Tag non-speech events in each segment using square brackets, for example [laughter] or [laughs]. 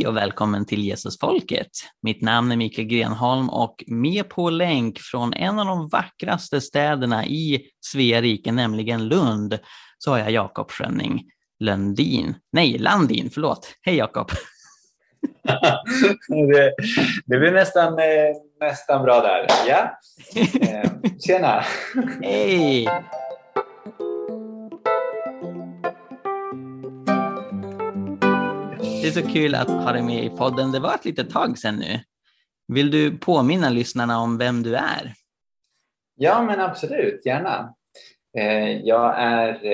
Hej och välkommen till Jesusfolket. Mitt namn är Mikael Grenholm och med på länk från en av de vackraste städerna i Svea rike, nämligen Lund, så har jag Jakob Schönning Lundin. Nej, Landin, förlåt. Hej Jakob! [laughs] det, det blir nästan, eh, nästan bra där. Ja. [laughs] Eh, tjena! Hej! Det är så kul att ha dig med i podden. Det var ett litet tag sedan nu. Vill du påminna lyssnarna om vem du är? Ja, men absolut, gärna. Eh, jag är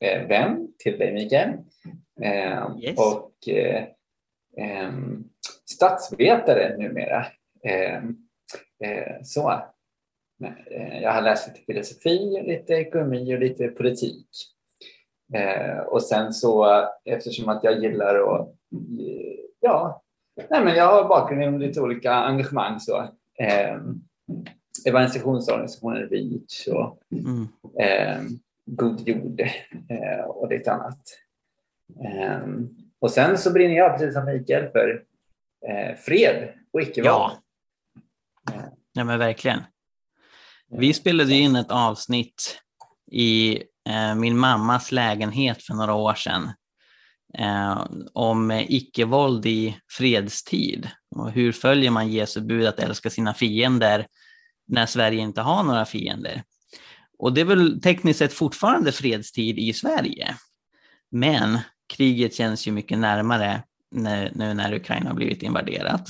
eh, vän till dig, Mikael. Eh, yes. Och statsvetare numera. Så. Jag har läst lite filosofi, lite ekonomi och lite politik. Eh, och sen så eftersom att jag gillar att, ja, nej men jag har bakgrund inom lite olika engagemang så. Eh, evangelisationsorganisationen Reach och mm. eh, God jord eh, och lite annat. Eh, och sen så brinner jag precis som Mikael för eh, fred och icke-våld. Ja. ja, men verkligen. Vi spelade in ett avsnitt i Eh, Eh, min mammas lägenhet för några år sedan eh, om icke-våld i fredstid. Och hur följer man Jesu bud att älska sina fiender när Sverige inte har några fiender? Och det är väl tekniskt sett fortfarande fredstid i Sverige. Men kriget känns ju mycket närmare nu, nu när Ukraina har blivit invaderat.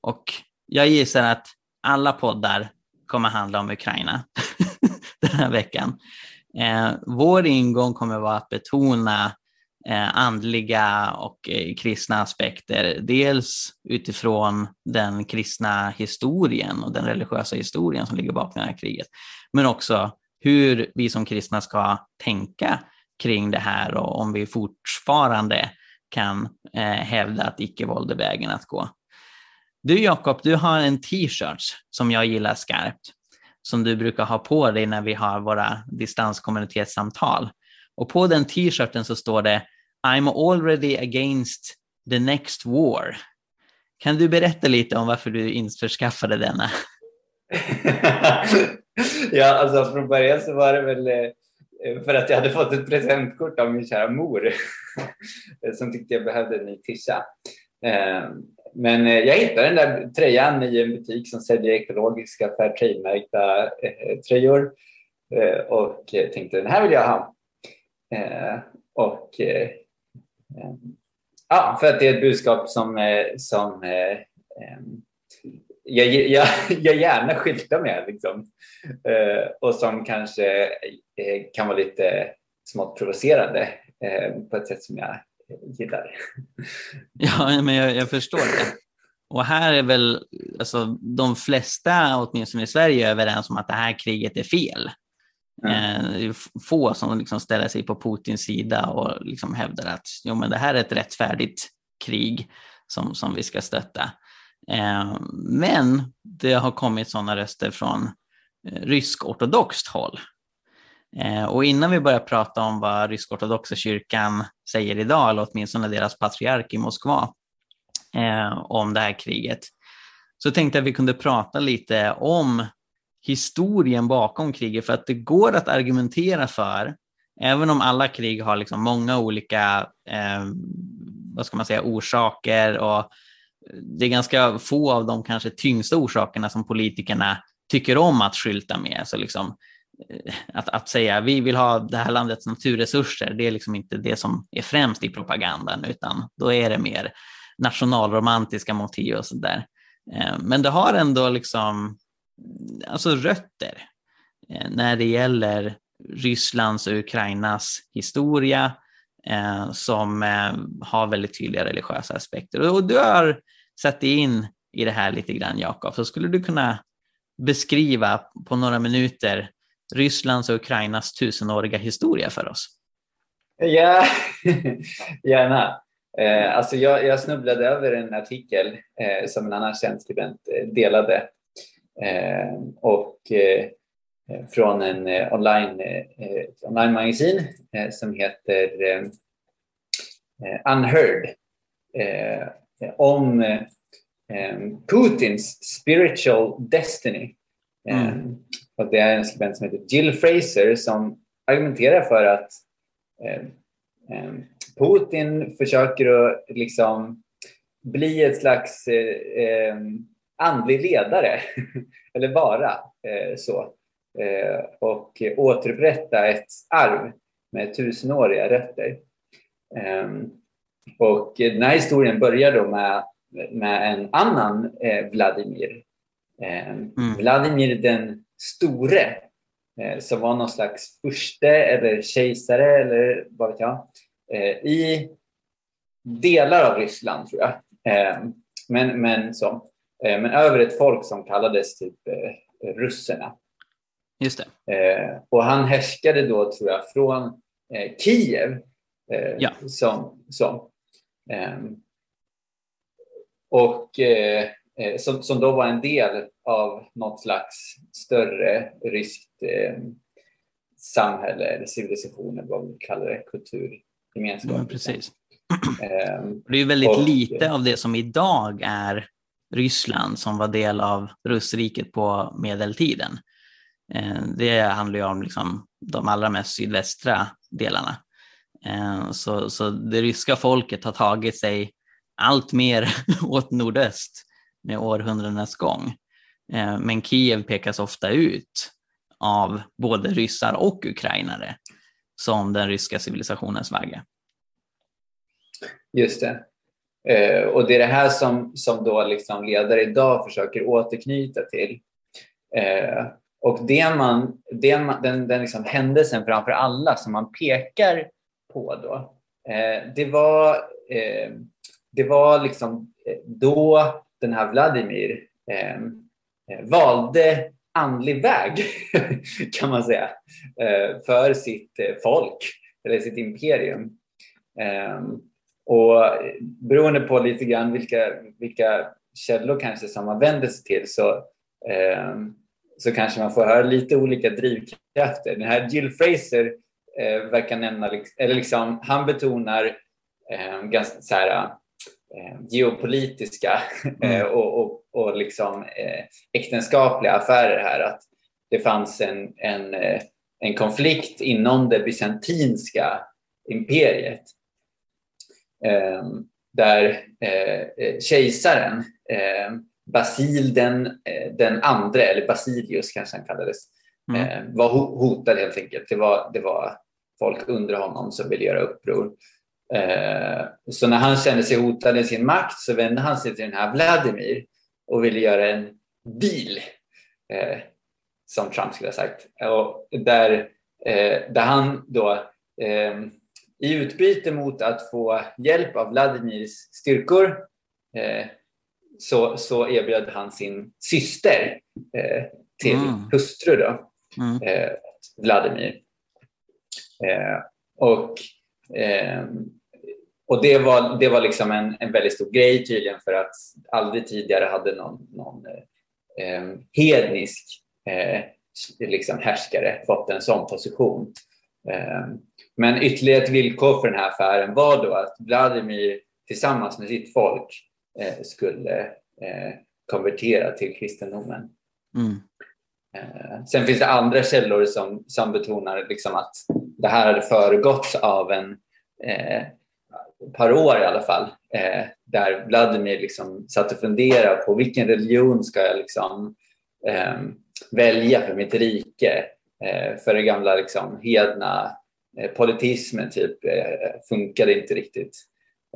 Och jag gissar att alla poddar kommer handla om Ukraina [laughs] den här veckan. Eh, vår ingång kommer vara att betona eh, andliga och eh, kristna aspekter. Dels utifrån den kristna historien och den religiösa historien som ligger bakom det här kriget. Men också hur vi som kristna ska tänka kring det här och om vi fortfarande kan eh, hävda att icke-våld är vägen att gå. Du Jakob, du har en t-shirt som jag gillar skarpt som du brukar ha på dig när vi har våra distanskommunitetssamtal. Och på den t-shirten så står det I'm already against the next war. Kan du berätta lite om varför du införskaffade denna? [laughs] ja, alltså från början så var det väl eh, för att jag hade fått ett presentkort av min kära mor [laughs] som tyckte jag behövde en ny tisha. Ehm, men eh, jag hittade den där tröjan i en butik som säljer ekologiska Fairtrade-märkta eh, tröjor eh, och tänkte den här vill jag ha. Och ja, för att det är ett budskap som, som jag, jag, [laughs] jag gärna skyltar med liksom. och som kanske kan vara lite smått provocerande på ett sätt som jag gillar. [laughs] Ja, men jag, jag förstår det. Och här är väl alltså, de flesta, åtminstone i Sverige, överens om att det här kriget är fel. Mm. Få som liksom ställer sig på Putins sida och liksom hävdar att jo, men det här är ett rättfärdigt krig som, som vi ska stötta. Eh, men det har kommit sådana röster från eh, rysk-ortodoxt håll Eh, och innan vi börjar prata om vad rysk-ortodoxa kyrkan säger idag, eller åtminstone deras patriark i Moskva, eh, om det här kriget, så tänkte jag att vi kunde prata lite om historien bakom kriget, för att det går att argumentera för, även om alla krig har liksom många olika eh, vad ska man säga, orsaker och det är ganska få av de kanske tyngsta orsakerna som politikerna tycker om att skylta med. Så liksom, Eh, att, att säga vi vill ha det här landets naturresurser, det är liksom inte det som är främst i propagandan, utan då är det mer nationalromantiska motiv och sådär. Eh, men det har ändå liksom alltså rötter eh, när det gäller Rysslands och Ukrainas historia som har väldigt tydliga religiösa aspekter. Och du har satt dig in i det här lite grann, Jakob, så skulle du kunna beskriva på några minuter Rysslands och Ukrainas tusenåriga historia för oss? Ja, [laughs] gärna. Eh, alltså jag, jag, snubblade över en artikel eh, som en annan känd skribent eh, delade eh, och från en online, online magasin som heter Unheard. om Putins spiritual destiny. Mm. Och det är en skribent som heter Jill Fraser som argumenterar för att Putin försöker att liksom bli ett slags eh, andlig ledare, [laughs] eller vara eh, så, eh, och återupprätta ett arv med tusenåriga rötter. Eh, och den här historien börjar då med, med en annan eh, Vladimir. Eh, mm. Vladimir den store, eh, som var någon slags furste eller kejsare eller vad vet jag, i delar av Ryssland tror jag. Men, men så. Eh, men över ett folk som kallades typ eh, russerna. Just det. Eh, och han härskade då, tror jag, från Kiev. Ja. Som, som, och som, som då var en del av något slags större ryskt samhälle eller civilisation, eller vad vi kallar det, kulturgemenskap. Ja, precis. Ehm, det är väldigt och, lite av det som idag är Ryssland som var del av Russriket på medeltiden. Eh, det handlar ju om liksom de allra mest sydvästra delarna. Eh, så, så det ryska folket har tagit sig allt mer [laughs] åt nordöst århundradenas gång. Eh, men Kiev pekas ofta ut av både ryssar och ukrainare som den ryska civilisationens vagga. Just det. Eh, och det är det här som, som då liksom ledare idag försöker återknyta till. Eh, och det man, det man, den, den liksom händelsen framför alla som man pekar på då, eh, det var, eh, det var liksom eh, då den här Vladimir ehm, eh, valde andlig väg, [laughs] kan man säga, eh, för sitt eh, folk, eller sitt imperium. Ehm, och beroende på lite grann vilka, vilka källor kanske som man vänder sig till så, eh, så kanske man får höra lite olika drivkrafter. Den här Jill Fraser eh, verkar nämna, liksom, eller liksom, han betonar eh, ganska så här, geopolitiska [laughs] mm. och, och, och liksom, eh, äktenskapliga affärer här. Att det fanns en, en, eh, en konflikt inom det bysantinska imperiet där eh, eh, kejsaren Basil den, eh, den andre, eller Basilius kanske han kallades, mm. Var hotad helt enkelt. Det var, det var folk under honom som ville göra uppror. Så när han kände sig hotad i sin makt så vände han sig till den här Vladimir och ville göra en deal, som Trump skulle ha sagt. Och där, där han då i utbyte mot att få hjälp av Vladimirs styrkor eh, så, så erbjöd han sin syster eh, till mm. hustru, då, mm. eh, Vladimir. Eh, och eh, och det var, det var liksom en, en väldigt stor grej tydligen för att aldrig tidigare hade någon, någon eh, hednisk liksom härskare fått en sån position. Men ytterligare ett villkor för den här affären var då att Vladimir tillsammans med sitt folk eh, skulle eh, konvertera till kristendomen. Mm. Eh, sen finns det andra källor som, som betonar liksom att det här hade föregåtts av en eh, par år i alla fall eh, där Vladimir liksom satt och funderade på vilken religion ska jag liksom, eh, välja för mitt rike? för det gamla liksom, hedna Eh, politismen typ eh, funkade inte riktigt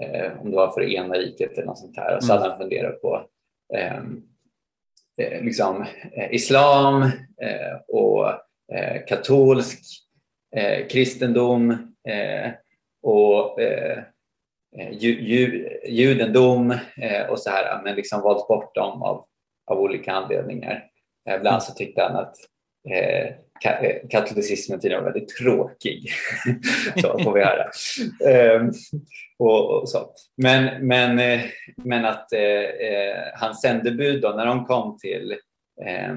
eh, om det var för det ena riket eller något sånt här. Och så hade han funderat på ehm, liksom, islam och katolsk kristendom och ju, Eh, ju, judendom eh, och så här, men liksom valt bort dem av, av olika anledningar. Eh, Ibland så tyckte han att Eh, katolicismen tydligen var väldigt tråkig. [laughs] så får vi höra. Um, och, och, så. Men, men, eh, men att eh, hans sändebud då, när de kom till eh,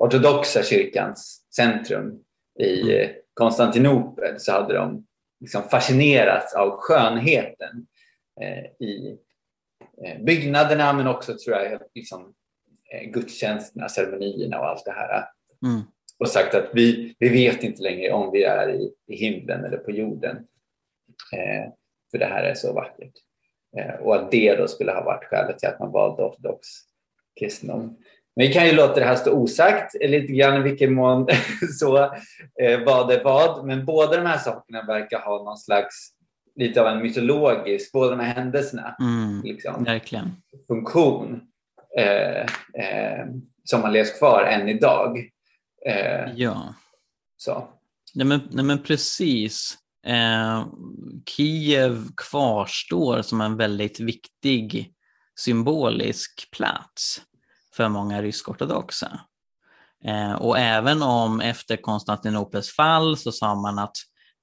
ortodoxa kyrkans centrum i Konstantinopel så hade de liksom fascinerats av skönheten i, eh, byggnaderna men också tror jag liksom, eh, gudstjänsterna, ceremonierna och allt det här. Mm. Och sagt att vi, vi vet inte längre om vi är i, i himlen eller på jorden. Eh, för det här är så vackert. Eh, och att det då skulle ha varit skälet till att man valde ortodox kristendom. Men vi kan ju låta det här stå osagt lite grann i vilken mån [laughs] så eh, vad är vad. Men båda de här sakerna verkar ha någon slags lite av en mytologisk, båda de här händelserna, mm, liksom, verkligen. funktion eh, eh, som har levt kvar än idag. Eh, ja. Så. Nej men, nej men precis. Eh, Kiev kvarstår som en väldigt viktig symbolisk plats för många rysk-ortodoxa. Eh, och även om efter Konstantinopels fall så sa man att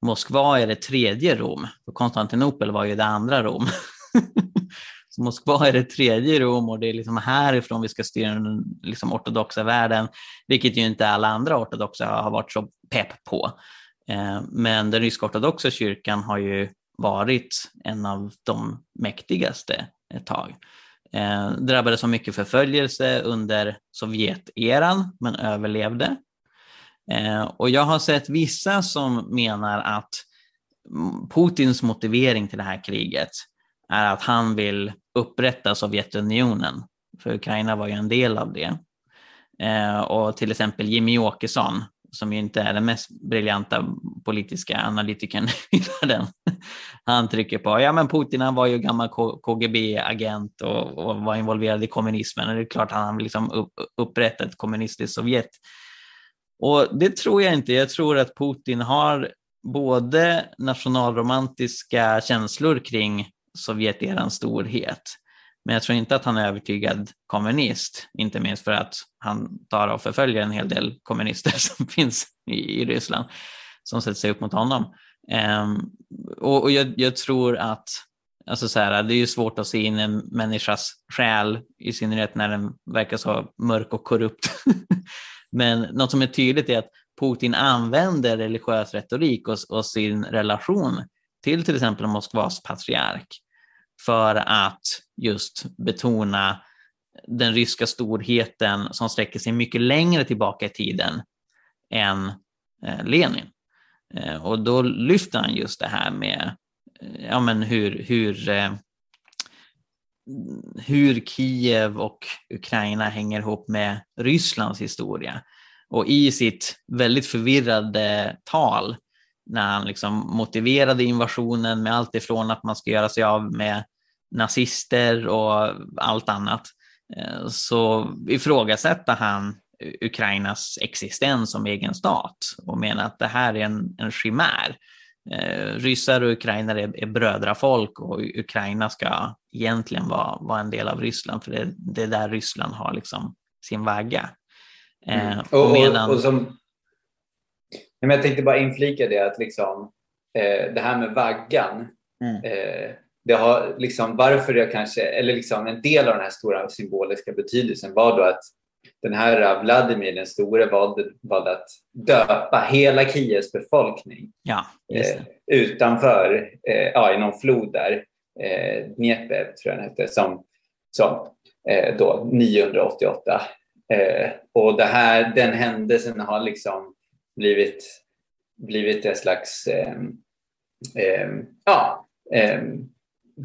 Moskva är det tredje Rom, för Konstantinopel var ju det andra Rom. [laughs] så Moskva är det tredje Rom och det är liksom härifrån vi ska styra den liksom ortodoxa världen, vilket ju inte alla andra ortodoxa har varit så pepp på. Eh, men den rysk-ortodoxa kyrkan har ju varit en av de mäktigaste ett tag. Eh, drabbades av mycket förföljelse under Sovjeteran men överlevde. Eh, och jag har sett vissa som menar att Putins motivering till det här kriget är att han vill upprätta Sovjetunionen, för Ukraina var ju en del av det. Eh, och till exempel Jimmy Åkesson, som ju inte är den mest briljanta politiska analytikern [laughs] i världen, han trycker på, ja men Putin han var ju gammal KGB-agent och, och, var involverad i kommunismen och det är klart han vill liksom upp, upprätta ett kommunistiskt Sovjet. Och det tror jag inte, jag tror att Putin har både nationalromantiska känslor kring Sovjeterans storhet, men jag tror inte att han är övertygad kommunist, inte minst för att han tar och förföljer en hel del kommunister [laughs] som finns i, i Ryssland som sätter sig upp mot honom. Um, och, och jag, jag, tror att alltså så här, det är ju svårt att se in en människas själ, i synnerhet när den verkar så mörk och korrupt. [laughs] Men något som är tydligt är att Putin använder religiös retorik och, och sin relation till till exempel Moskvas patriark för att just betona den ryska storheten som sträcker sig mycket längre tillbaka i tiden än eh, Lenin. Eh, och då lyfter han just det här med eh, ja, men hur, hur, hur Kiev och Ukraina hänger ihop med Rysslands historia. Och i sitt väldigt förvirrade tal när han liksom motiverade invasionen med allt ifrån att man ska göra sig av med nazister och allt annat eh, så ifrågasätter han Ukrainas existens som egen stat och menar att det här är en, en chimär. Eh, ryssar och ukrainare är, är brödrafolk och Ukraina ska egentligen vara, vara en del av Ryssland för det, det är där Ryssland har liksom sin vagga. Eh, mm. och, medan... och, och som, jag tänkte bara inflika det att liksom, eh, det här med vaggan mm. Det har liksom, varför jag kanske, eller liksom en del av den här stora symboliska betydelsen var då att den här Vladimir den store valde, valde att döpa hela Kievs befolkning ja, eh, utanför, eh, ja, i någon flod där, eh, Dnepr tror jag den hette, som, som eh, då 988. Eh, och det här, den händelsen har liksom blivit, blivit ett slags eh, eh, ja,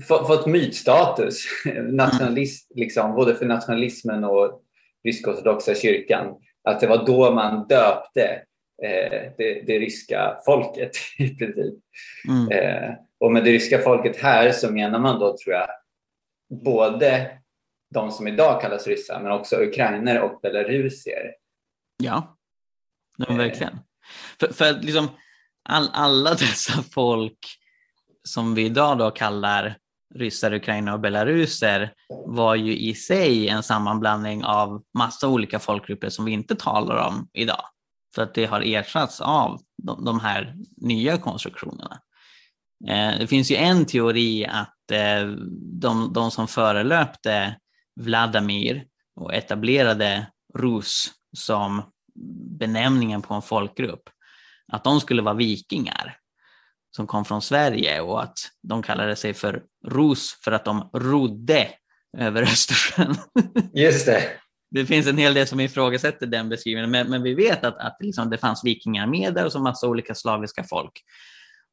fått mytstatus, [laughs] nationalist, liksom, både för nationalismen och rysk-ortodoxa kyrkan, att det var då man döpte eh, det, det, ryska folket [laughs] i princip. Mm. Eh, och med det ryska folket här så menar man då, tror jag, både de som idag kallas ryssar, men också ukrainer och belarusier. Ja, men verkligen. Eh. För, för liksom, all, alla [laughs] dessa folk som vi idag då kallar ryssar, ukrainare och belaruser var ju i sig en sammanblandning av massa olika folkgrupper som vi inte talar om idag. För att det har ersatts av de, här nya konstruktionerna. Eh, det finns ju en teori att eh, de, de som förelöpte Vladimir och etablerade Rus som benämningen på en folkgrupp, att de skulle vara vikingar som kom från Sverige och att de kallade sig för Rus för att de rodde över Östersjön. [laughs] Just det. Det finns en hel del som ifrågasätter den beskrivningen, men, men vi vet att, att liksom det fanns vikingar med där och så massa olika slaviska folk.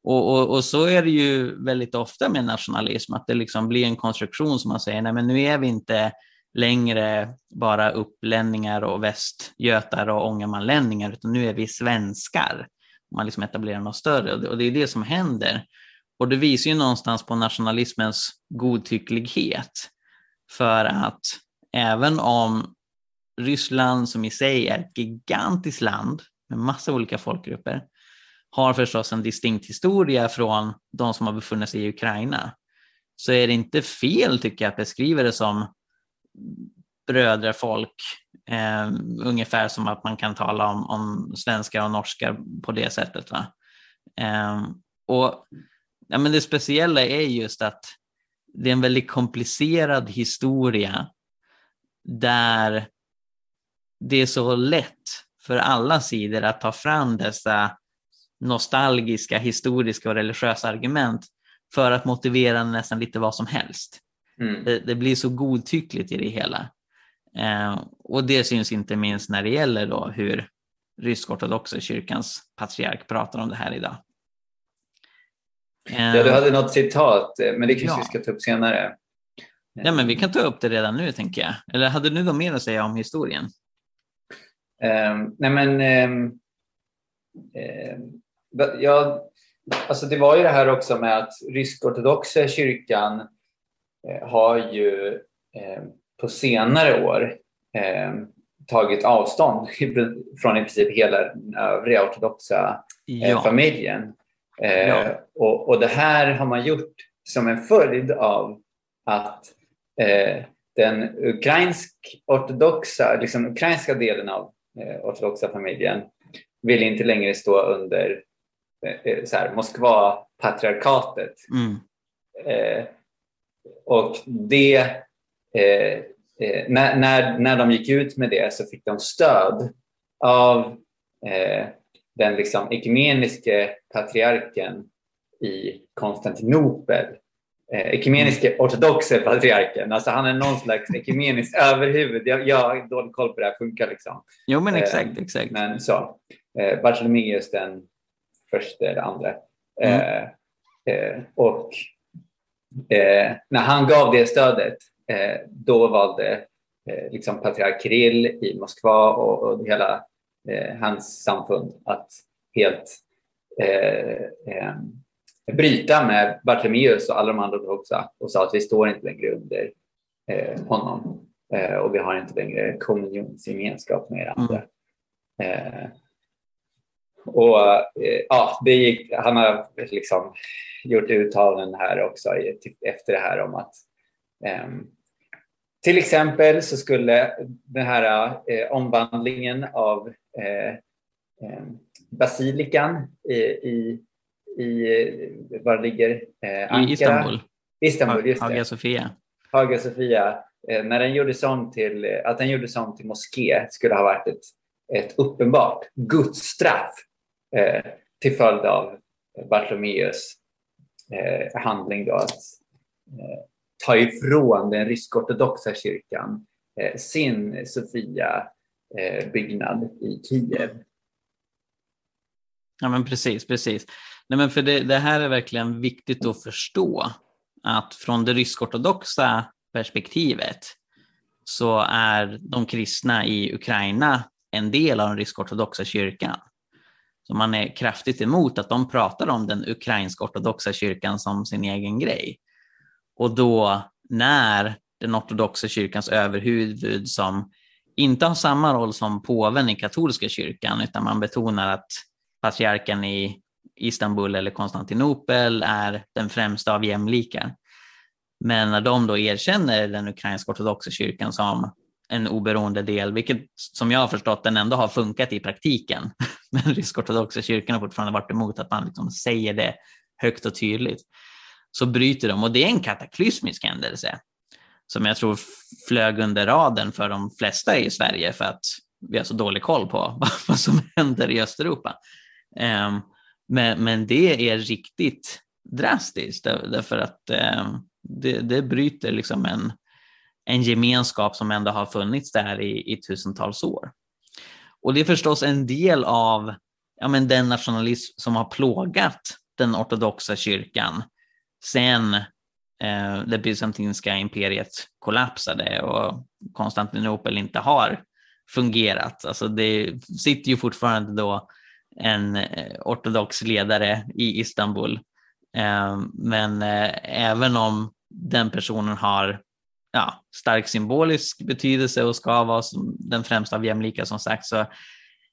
Och, och, och, så är det ju väldigt ofta med nationalism, att det liksom blir en konstruktion som man säger, nej men nu är vi inte längre bara upplänningar och västgötar och ångermanlänningar, utan nu är vi svenskar. Man liksom etablerar något större och det är det som händer. Och det visar ju någonstans på nationalismens godtycklighet. För att även om Ryssland som i sig är ett gigantiskt land med massa olika folkgrupper, har förstås en distinkt historia från de som har befunnit sig i Ukraina, så är det inte fel tycker jag att beskriva det som brödrafolk, eh, ungefär som att man kan tala om, om svenskar och norskar på det sättet. Va? Eh, och ja, men Det speciella är just att det är en väldigt komplicerad historia där det är så lätt för alla sidor att ta fram dessa nostalgiska, historiska och religiösa argument för att motivera nästan lite vad som helst. Mm. Det, det, blir så godtyckligt i det hela. Eh, och det syns inte minst när det gäller då hur rysk-ortodoxa kyrkans patriark pratar om det här idag. Eh, ja, du hade något citat, eh, men det kanske ja. vi ska ta upp senare. Ja, men vi kan ta upp det redan nu tänker jag. Eller hade du något mer att säga om historien? Um, nej men, um, um, ja, alltså det var ju det här också med att rysk-ortodoxa kyrkan uh, har ju uh, på senare år uh, tagit avstånd [laughs] från i princip hela den övriga ortodoxa ja. familjen. Ja. Och, och det här har man gjort som en följd av att den ukrainsk-ortodoxa, liksom ukrainska delen av eh, ortodoxa familjen vill inte längre stå under eh, så här, Moskva-patriarkatet. Mm. Eh, och det, eh, eh, när, när, när de gick ut med det så fick de stöd av eh, den liksom ekumeniske patriarken i Konstantinopel eh, ekumeniske mm. ortodoxe patriarken. Alltså han är någon slags ekumeniskt [laughs] överhuvud. Jag, jag har dålig koll på det här funkar liksom. Jo men exakt, eh, exakt. Men så. Eh, Bartolomeus den första eller andra. Mm. Eh, och när han gav det stödet då valde liksom patriark Kirill i Moskva och, och hela hans samfund att helt bryta med Bartolomeus och alla de andra också och sa att vi står inte längre under eh, honom eh, och vi har inte längre kommunionsgemenskap med andra. Mm. Eh, och eh, ja, det gick, han har liksom gjort uttalanden här också efter det här om att till exempel så skulle den här eh, omvandlingen av eh, ehm, basilikan i, i i, var ligger eh, Ankara? I Istanbul. Istanbul, just Hagia Sofia. Hagia Sofia. När den gjordes om till, att den gjordes om till moské skulle ha varit ett, ett uppenbart gudsstraff eh, till följd av Bartolomeus eh, handling då att eh, ta ifrån den rysk-ortodoxa kyrkan eh, sin Sofia-byggnad eh, i Kiev. Ja, men precis, precis. Nej, men för det, det här är verkligen viktigt att förstå att från det rysk-ortodoxa perspektivet så är de kristna i Ukraina en del av den rysk-ortodoxa kyrkan. Så man är kraftigt emot att de pratar om den ukrainsk-ortodoxa kyrkan som sin egen grej. Och då när den ortodoxa kyrkans överhuvud som inte har samma roll som påven i katolska kyrkan utan man betonar att patriarken i Istanbul eller Konstantinopel är den främsta av jämlikar. Men när de då erkänner den ukrainska ortodoxa kyrkan som en oberoende del, vilket som jag har förstått den ändå har funkat i praktiken. [laughs] Men rysk-ortodoxa kyrkan har fortfarande varit emot att man liksom säger det högt och tydligt. Så bryter de och det är en kataklysmisk händelse som jag tror flög under raden för de flesta i Sverige för att vi har så dålig koll på [laughs] vad som händer i Östeuropa. Ehm, men, men det är riktigt drastiskt därför att ehm, det, det bryter liksom en, en gemenskap som ändå har funnits där i, i tusentals år. Och det är förstås en del av ja, men den nationalism som har plågat den ortodoxa kyrkan sen eh, det bysantinska imperiet kollapsade och Konstantinopel inte har fungerat. Alltså det sitter ju fortfarande då en eh, ortodox ledare i Istanbul. Eh, men eh, även om den personen har ja, stark symbolisk betydelse och ska vara den främsta av jämlika som sagt, så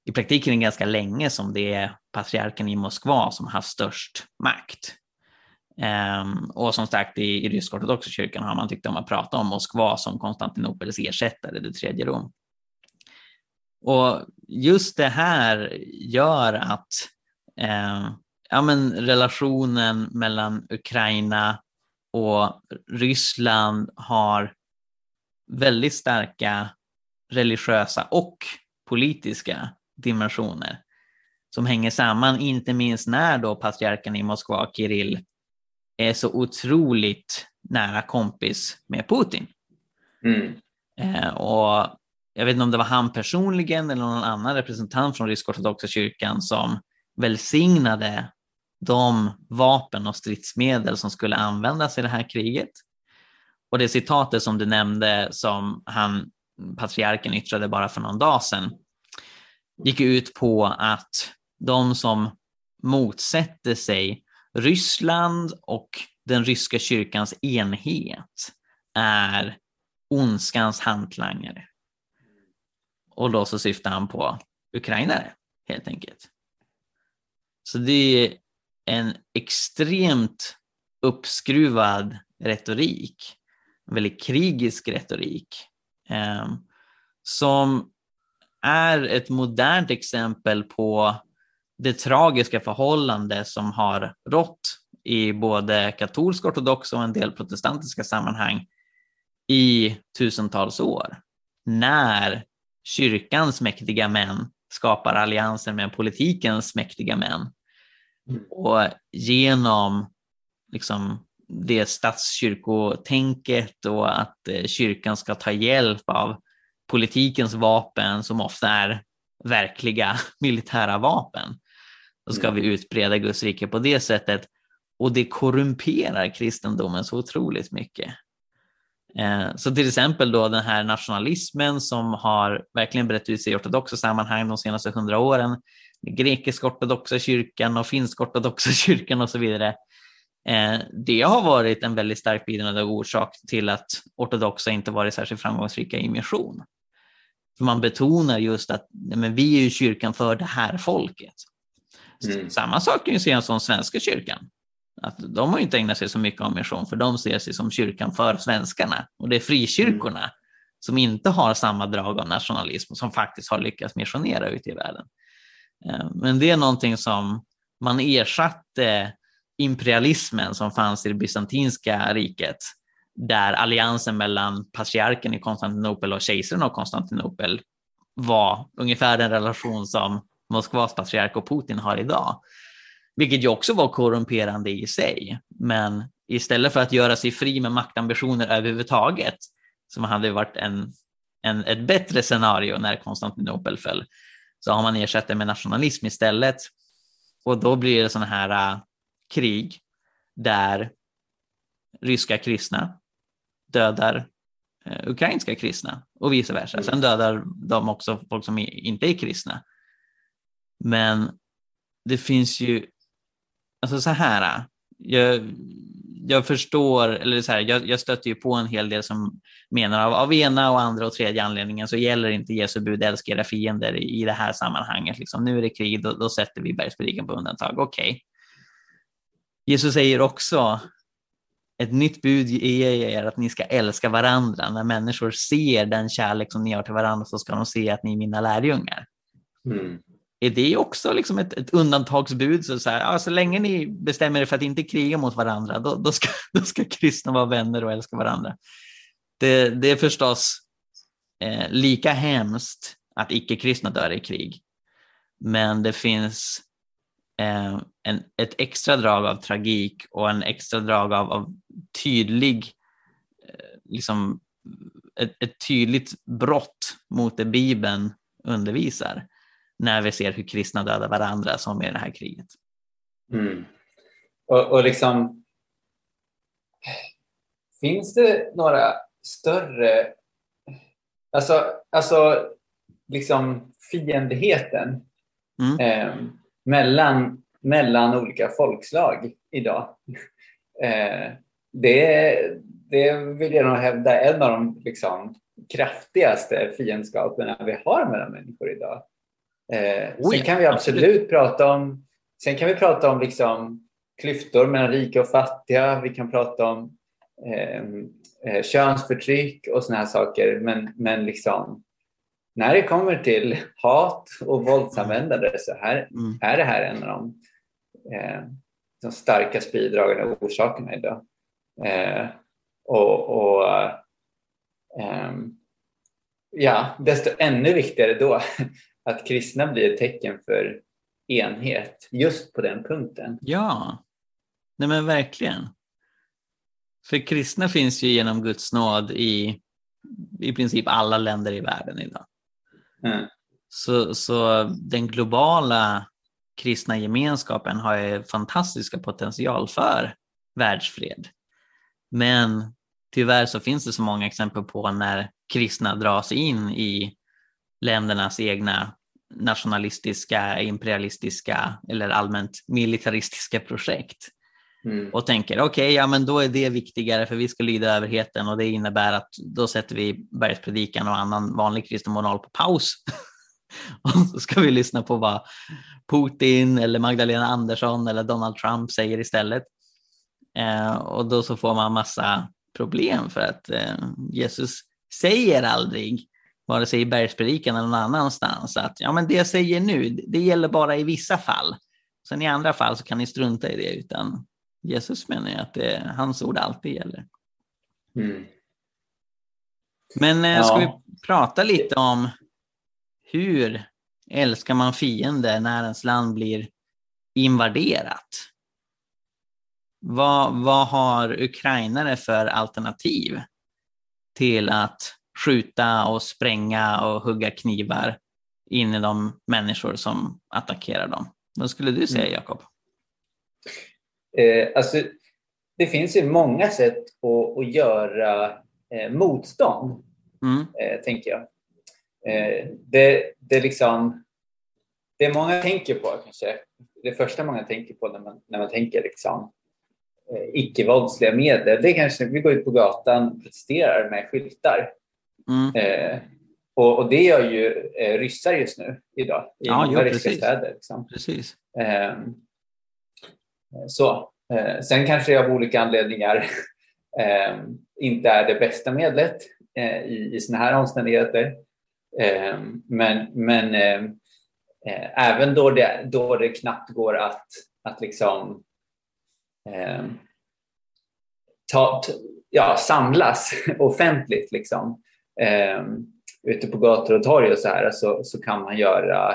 i praktiken är det ganska länge som det är patriarken i Moskva som har haft störst makt. Um, och som sagt i, i rysk-ortodoxa kyrkan har man tyckt om att prata om Moskva som Konstantinopels ersättare, det tredje Rom. Och just det här gör att eh, ja, men relationen mellan Ukraina och Ryssland har väldigt starka religiösa och politiska dimensioner som hänger samman, inte minst när då patriarken i Moskva, Kirill, är så otroligt nära kompis med Putin. Mm. Eh, och jag vet inte om det var han personligen eller någon annan representant från rysk-ortodoxa kyrkan som välsignade de vapen och stridsmedel som skulle användas i det här kriget. Och det citatet som du nämnde som han, patriarken yttrade bara för någon dag sedan gick ut på att de som motsätter sig Ryssland och den ryska kyrkans enhet är ondskans hantlangare. Och då så syftar han på ukrainare helt enkelt. Så det är en extremt uppskruvad retorik, en väldigt krigisk retorik eh, som är ett modernt exempel på det tragiska förhållande som har rått i både katolsk ortodox och en del protestantiska sammanhang i tusentals år. När kyrkans mäktiga män skapar allianser med politikens mäktiga män. Och genom liksom, det statskyrkotänket och att eh, kyrkan ska ta hjälp av politikens vapen som ofta är verkliga [laughs] militära vapen. Då ska vi utbreda Guds rike på det sättet och det korrumperar kristendomen så otroligt mycket. Eh, så till exempel då den här nationalismen som har verkligen brett ut sig i ortodoxa sammanhang de senaste hundra åren, grekisk-ortodoxa kyrkan och finsk-ortodoxa [laughs] kyrkan och så vidare. Eh, det har varit en väldigt stark bidragande orsak till att ortodoxa inte varit särskilt framgångsrika i mission. För man betonar just att men vi är ju kyrkan för det här folket. Mm. Samma sak kan ju sägas om Svenska kyrkan. Att de har inte ägnat sig så mycket om mission, för de ser sig som kyrkan för svenskarna. Och det är frikyrkorna mm. som inte har samma drag av nationalism som faktiskt har lyckats missionera ute i världen. Eh, men det är någonting som man ersatte imperialismen som fanns i det bysantinska riket där alliansen mellan patriarken i Konstantinopel och kejsaren av Konstantinopel var ungefär den relation som Moskvas patriark och Putin har idag. Vilket ju också var korrumperande i sig. Men istället för att göra sig fri med maktambitioner överhuvudtaget, som hade varit en, en, ett bättre scenario när Konstantinopel föll, så har man ersatt det med nationalism istället. Och då blir det sådana här uh, krig där ryska kristna dödar uh, ukrainska kristna och vice versa. Sen dödar de också folk som inte är kristna. Men det finns ju, alltså så här, jag, jag förstår, eller så här, jag, jag stöter ju på en hel del som menar av, av ena och andra och tredje anledningen så gäller inte Jesu bud älska era fiender i, i det här sammanhanget. Liksom, nu är det krig, då, då sätter vi bergspredikan på undantag. Okej. Okay. Jesus säger också ett nytt bud ger er att ni ska älska varandra. När människor ser den kärlek som ni har till varandra så ska de se att ni är mina lärjungar. Mm är det också liksom ett, ett undantagsbud? Så, så, här, ja, så länge ni bestämmer er för att inte kriga mot varandra, då, då, ska, [laughs] då ska kristna vara vänner och älska varandra. Det, det är förstås eh, lika hemskt att icke-kristna dör i krig. Men det finns eh, en, ett extra drag av tragik och en extra drag av, av tydlig eh, liksom, ett, ett tydligt brott mot det Bibeln undervisar när vi ser hur kristna dödar varandra som i det här kriget. Mm. Och, och liksom, finns det några större, alltså, alltså liksom fiendligheten mm. eh, mellan, mellan olika folkslag idag. [laughs] Eh, det, det vill jag nog hävda är en av de liksom, kraftigaste fiendskaperna vi har mellan människor idag. Eh, sen kan vi absolut prata om, sen kan vi prata om liksom, klyftor mellan rika och fattiga. Vi kan prata om eh, eh könsförtryck och såna här saker. Men, men liksom, när det kommer till hat och våldsanvändande så här, mm. är det här en av de, eh, de starkast bidragande orsakerna idag. Eh, och, och eh, ja, desto ännu viktigare då att kristna blir ett tecken för enhet just på den punkten. Ja, nej men verkligen. För kristna finns ju genom Guds nåd i i princip alla länder i världen idag. Mm. Så, så den globala kristna gemenskapen har ju fantastiska potential för världsfred. Men tyvärr så finns det så många exempel på när kristna dras in i ländernas egna nationalistiska, imperialistiska eller allmänt militaristiska projekt. Mm. och tänker okej, okay, ja men då är det viktigare för vi ska lyda överheten och det innebär att då sätter vi bergspredikan och annan vanlig kristen moral på paus. [laughs] och så ska vi lyssna på vad Putin eller Magdalena Andersson eller Donald Trump säger istället. Eh, och då så får man massa problem för att eh, Jesus säger aldrig, vare sig i bergspredikan eller någon annanstans, att ja, men det jag säger nu, det gäller bara i vissa fall. Sen i andra fall så kan ni strunta i det, utan Jesus menar ju att det, hans ord alltid gäller. Mm. Men eh, ska ja. vi prata lite om hur älskar man fiender när ens land blir invaderat? Vad, vad har ukrainare för alternativ till att skjuta och spränga och hugga knivar in i de människor som attackerar dem? Vad skulle du säga, mm. Jakob? Eh, alltså, det finns ju många sätt att, att göra eh, motstånd, mm. eh, tänker jag. Eh, det, det, liksom, det många tänker på, kanske, det första många tänker på när man, när man tänker liksom, eh, icke-våldsliga medel, det är kanske vi går ut på gatan och protesterar med skyltar. Mm. Eh, och, och, det gör ju eh, ryssar just nu idag i ja, många ryska städer. Liksom. Precis. Ehm, så. Eh, sen kanske det av olika anledningar [laughs] eh, inte är det bästa medlet eh, i, i sådana här omständigheter. men men även då det, då det knappt går att, att liksom ta, ja, samlas [laughs] offentligt liksom, ute på gator och torg och så här så, så kan man göra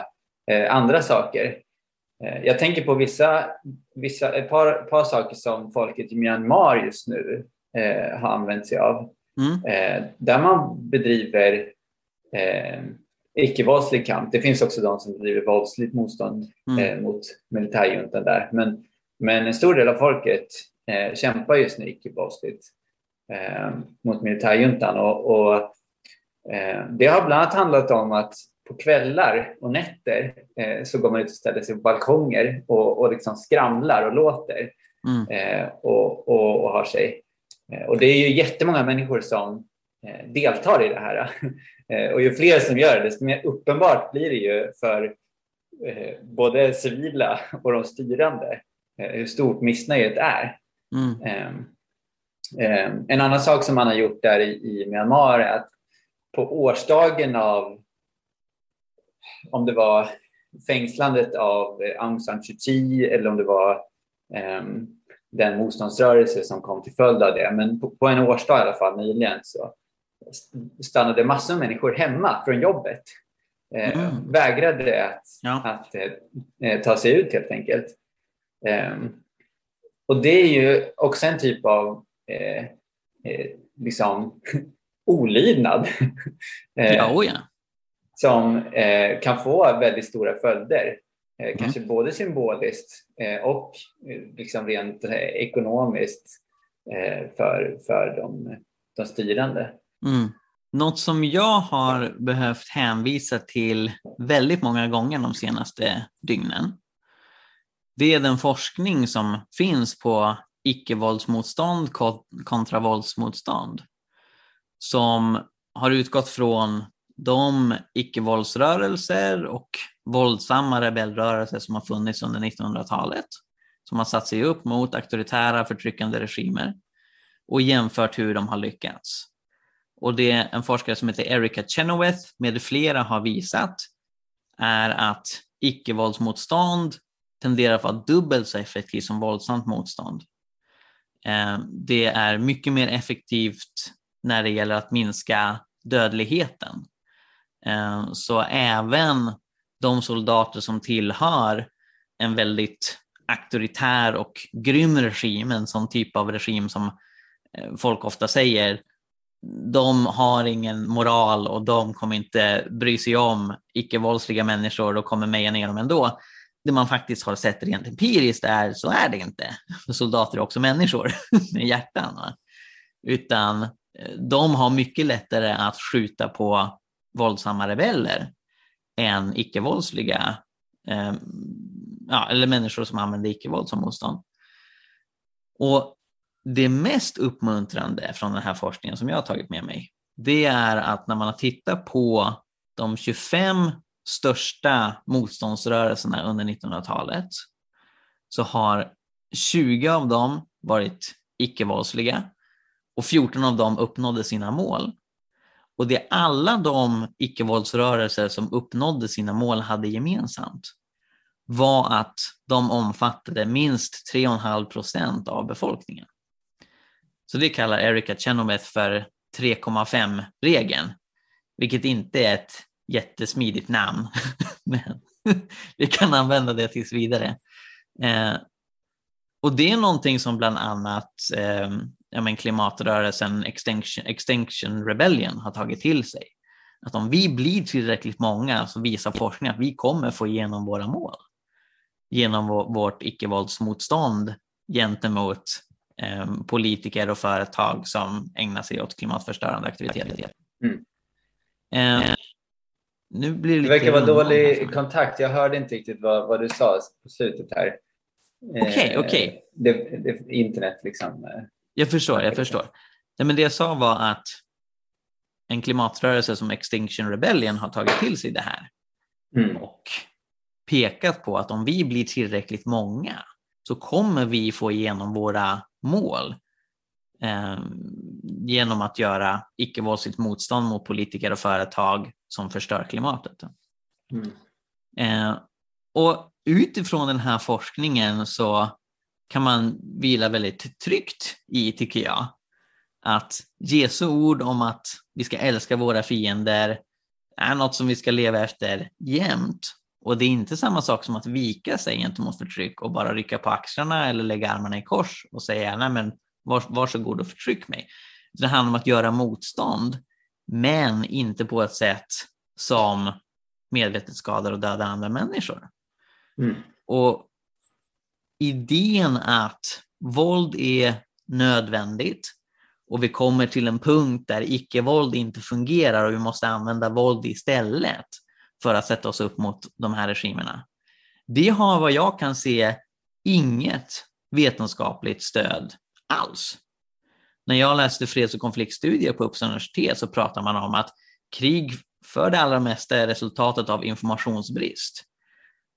andra saker. Eh, jag tänker på vissa, vissa, ett par, par saker som folket i Myanmar just nu eh, har använt sig av. Mm. Eh, där man bedriver eh, icke-våldslig kamp. Det finns också de som bedriver våldsligt motstånd mm. eh, mot militärjuntan där. Men, men en stor del av folket eh, kämpar just nu icke-våldsligt eh, mot militärjuntan. Och, och eh, det har bland annat handlat om att på kvällar och nätter eh, så går man ut och ställer sig på balkonger och, och liksom skramlar och låter mm. eh, och, och, och, har sig. Eh, och det är ju jättemånga människor som eh, deltar i det här. [laughs] Eh, och ju fler som gör det, desto mer uppenbart blir det ju för eh, både civila och de styrande hur stort missnöjet är. Mm. en annan sak som man har gjort där i, i Myanmar är att på årsdagen av om det var fängslandet av Aung San Suu Kyi eller om det var um, den motståndsrörelse som kom till följd av det. Men på, på en årsdag i alla fall nyligen så stannade massor av människor hemma från jobbet. Eh, mm. Vägrade att, ja. att eh, ta sig ut helt enkelt. Eh, och det är ju också en typ av eh, eh liksom olydnad. [laughs] ja, oh ja. Som eh, kan få väldigt stora följder. Eh, mm. Kanske både symboliskt eh, och liksom rent ekonomiskt för, för de, de styrande. Mm. Något som jag har behövt hänvisa till väldigt många gånger de senaste dygnen, det är den forskning som finns på icke-våldsmotstånd kontra våldsmotstånd som har utgått från de icke-våldsrörelser och våldsamma rebellrörelser som har funnits under 1900-talet, som har satt sig upp mot auktoritära förtryckande regimer och jämfört hur de har lyckats. Och det en forskare som heter Erika Chenoweth med flera har visat är att icke-våldsmotstånd tenderar att vara dubbelt så effektivt som våldsamt motstånd. Eh, det är mycket mer effektivt när det gäller att minska dödligheten. Eh, så även de soldater som tillhör en väldigt auktoritär och grym regim, en sån typ av regim som eh, folk ofta säger, de har ingen moral och de kommer inte bry sig om icke-våldsliga människor och kommer meja ner dem ändå. Det man faktiskt har sett rent empiriskt är så är det inte. Soldater är också människor [laughs] med hjärtan. Va? Utan de har mycket lättare att skjuta på våldsamma rebeller än icke-våldsliga, eh, ja, eller människor som använder icke-våld som motstånd. Och det mest uppmuntrande från den här forskningen som jag har tagit med mig, det är att när man har tittat på de 25 största motståndsrörelserna under 1900-talet så har 20 av dem varit icke-våldsliga och 14 av dem uppnådde sina mål. Och det alla de icke-våldsrörelser som uppnådde sina mål hade gemensamt var att de omfattade minst 3,5 procent av befolkningen. Så det kallar Erika Chenoweth för 3,5-regeln, vilket inte är ett jättesmidigt namn, [laughs] men [laughs] vi kan använda det tills vidare. Eh, och det är någonting som bland annat eh, ja, men klimatrörelsen Extinction, Extinction Rebellion har tagit till sig. Att om vi blir tillräckligt många så visar forskningen att vi kommer få igenom våra mål. Genom vårt icke-våldsmotstånd gentemot eh, politiker och företag som ägnar sig åt klimatförstörande aktiviteter. Mm. Eh, nu blir det, det verkar vara dålig kontakt. Jag hörde inte riktigt vad, vad du sa på slutet här. Okej, okay, eh, okej. Okay. internet liksom. Jag förstår, jag förstår. Nej, men det jag sa var att en klimatrörelse som Extinction Rebellion har tagit till sig det här mm. och pekat på att om vi blir tillräckligt många så kommer vi få igenom våra mål eh, genom att göra icke-våldsligt motstånd mot politiker och företag som förstör klimatet. Mm. Eh, och utifrån den här forskningen så kan man vila väldigt tryggt i, tycker jag, att Jesu ord om att vi ska älska våra fiender är något som vi ska leva efter jämt. Och det är inte samma sak som att vika sig gentemot förtryck och bara rycka på axlarna eller lägga armarna i kors och säga nej men vars, varsågod och förtryck mig. Det handlar om att göra motstånd, men inte på ett sätt som medvetet skadar och dödar andra människor. Mm. Och idén att våld är nödvändigt och vi kommer till en punkt där icke-våld inte fungerar och vi måste använda våld istället för att sätta oss upp mot de här regimerna. Det har vad jag kan se inget vetenskapligt stöd alls. När jag läste freds och konfliktstudier på Uppsala universitet så pratar man om att krig för det allra mesta är resultatet av informationsbrist.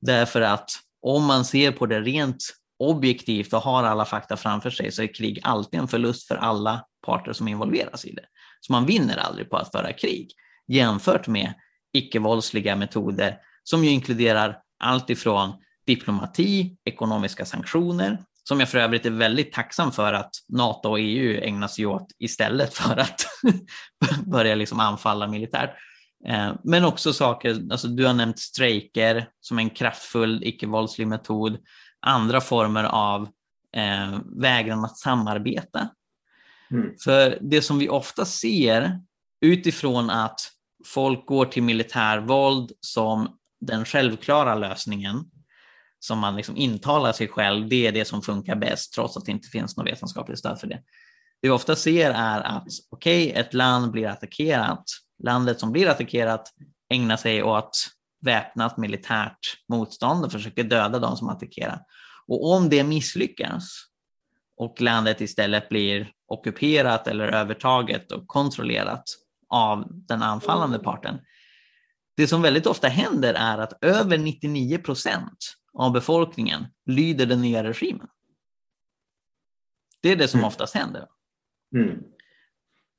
Därför att om man ser på det rent objektivt och har alla fakta framför sig så är krig alltid en förlust för alla parter som involveras i det. Så man vinner aldrig på att föra krig jämfört med icke-våldsliga metoder som ju inkluderar allt ifrån diplomati, ekonomiska sanktioner, som jag för övrigt är väldigt tacksam för att NATO och EU ägnar sig åt istället för att [laughs] börja liksom anfalla militärt. Eh, men också saker, alltså du har nämnt strejker som en kraftfull icke-våldslig metod, andra former av eh, vägran att samarbeta. Mm. För det som vi ofta ser utifrån att folk går till militärvåld som den självklara lösningen som man liksom intalar sig själv, det är det som funkar bäst trots att det inte finns något vetenskapligt stöd för det. Det vi ofta ser är att okej, okay, ett land blir attackerat. Landet som blir attackerat ägnar sig åt väpnat militärt motstånd och försöker döda de som attackerar. Och om det misslyckas och landet istället blir ockuperat eller övertaget och kontrollerat av den anfallande parten. Det som väldigt ofta händer är att över 99 procent av befolkningen lyder den nya regimen. Det är det som mm. oftast händer. Mm.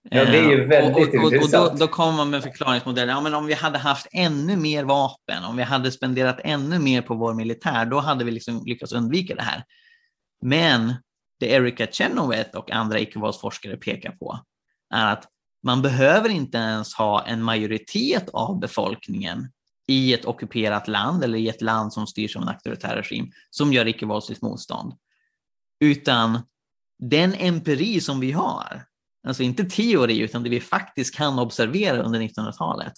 Ja, det är ju väldigt och, och, och, och då, då kommer man med förklaringsmodeller. Ja, men om vi hade haft ännu mer vapen, om vi hade spenderat ännu mer på vår militär, då hade vi liksom lyckats undvika det här. Men det Erika Chenoweth och andra icke-våldsforskare pekar på är att man behöver inte ens ha en majoritet av befolkningen i ett ockuperat land eller i ett land som styrs av en auktoritär regim som gör icke-våldsligt motstånd. Utan den empiri som vi har, alltså inte teori utan det vi faktiskt kan observera under 1900-talet,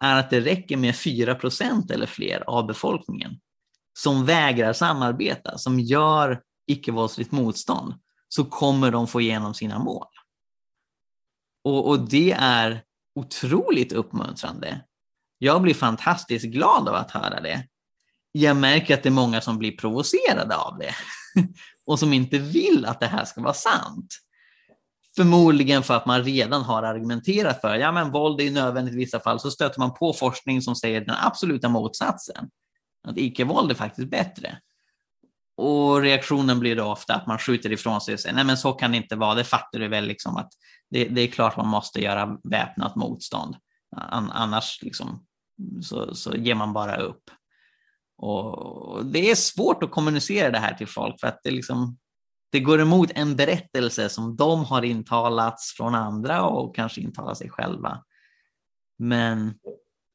är att det räcker med 4% eller fler av befolkningen som vägrar samarbeta, som gör icke-våldsligt motstånd, så kommer de få igenom sina mål. Och, och det är otroligt uppmuntrande. Jag blir fantastiskt glad av att höra det. Jag märker att det är många som blir provocerade av det [laughs] och som inte vill att det här ska vara sant. Förmodligen för att man redan har argumenterat för ja men våld är nödvändigt i vissa fall, så stöter man på forskning som säger den absoluta motsatsen. Att icke-våld är faktiskt bättre. Och reaktionen blir då ofta att man skjuter ifrån sig och säger nej men så kan det inte vara, det fattar du väl liksom att det, det är klart man måste göra väpnat motstånd. Annars liksom, så, så ger man bara upp. Och det är svårt att kommunicera det här till folk för att det, liksom, det går emot en berättelse som de har intalats från andra och kanske intalat sig själva. Men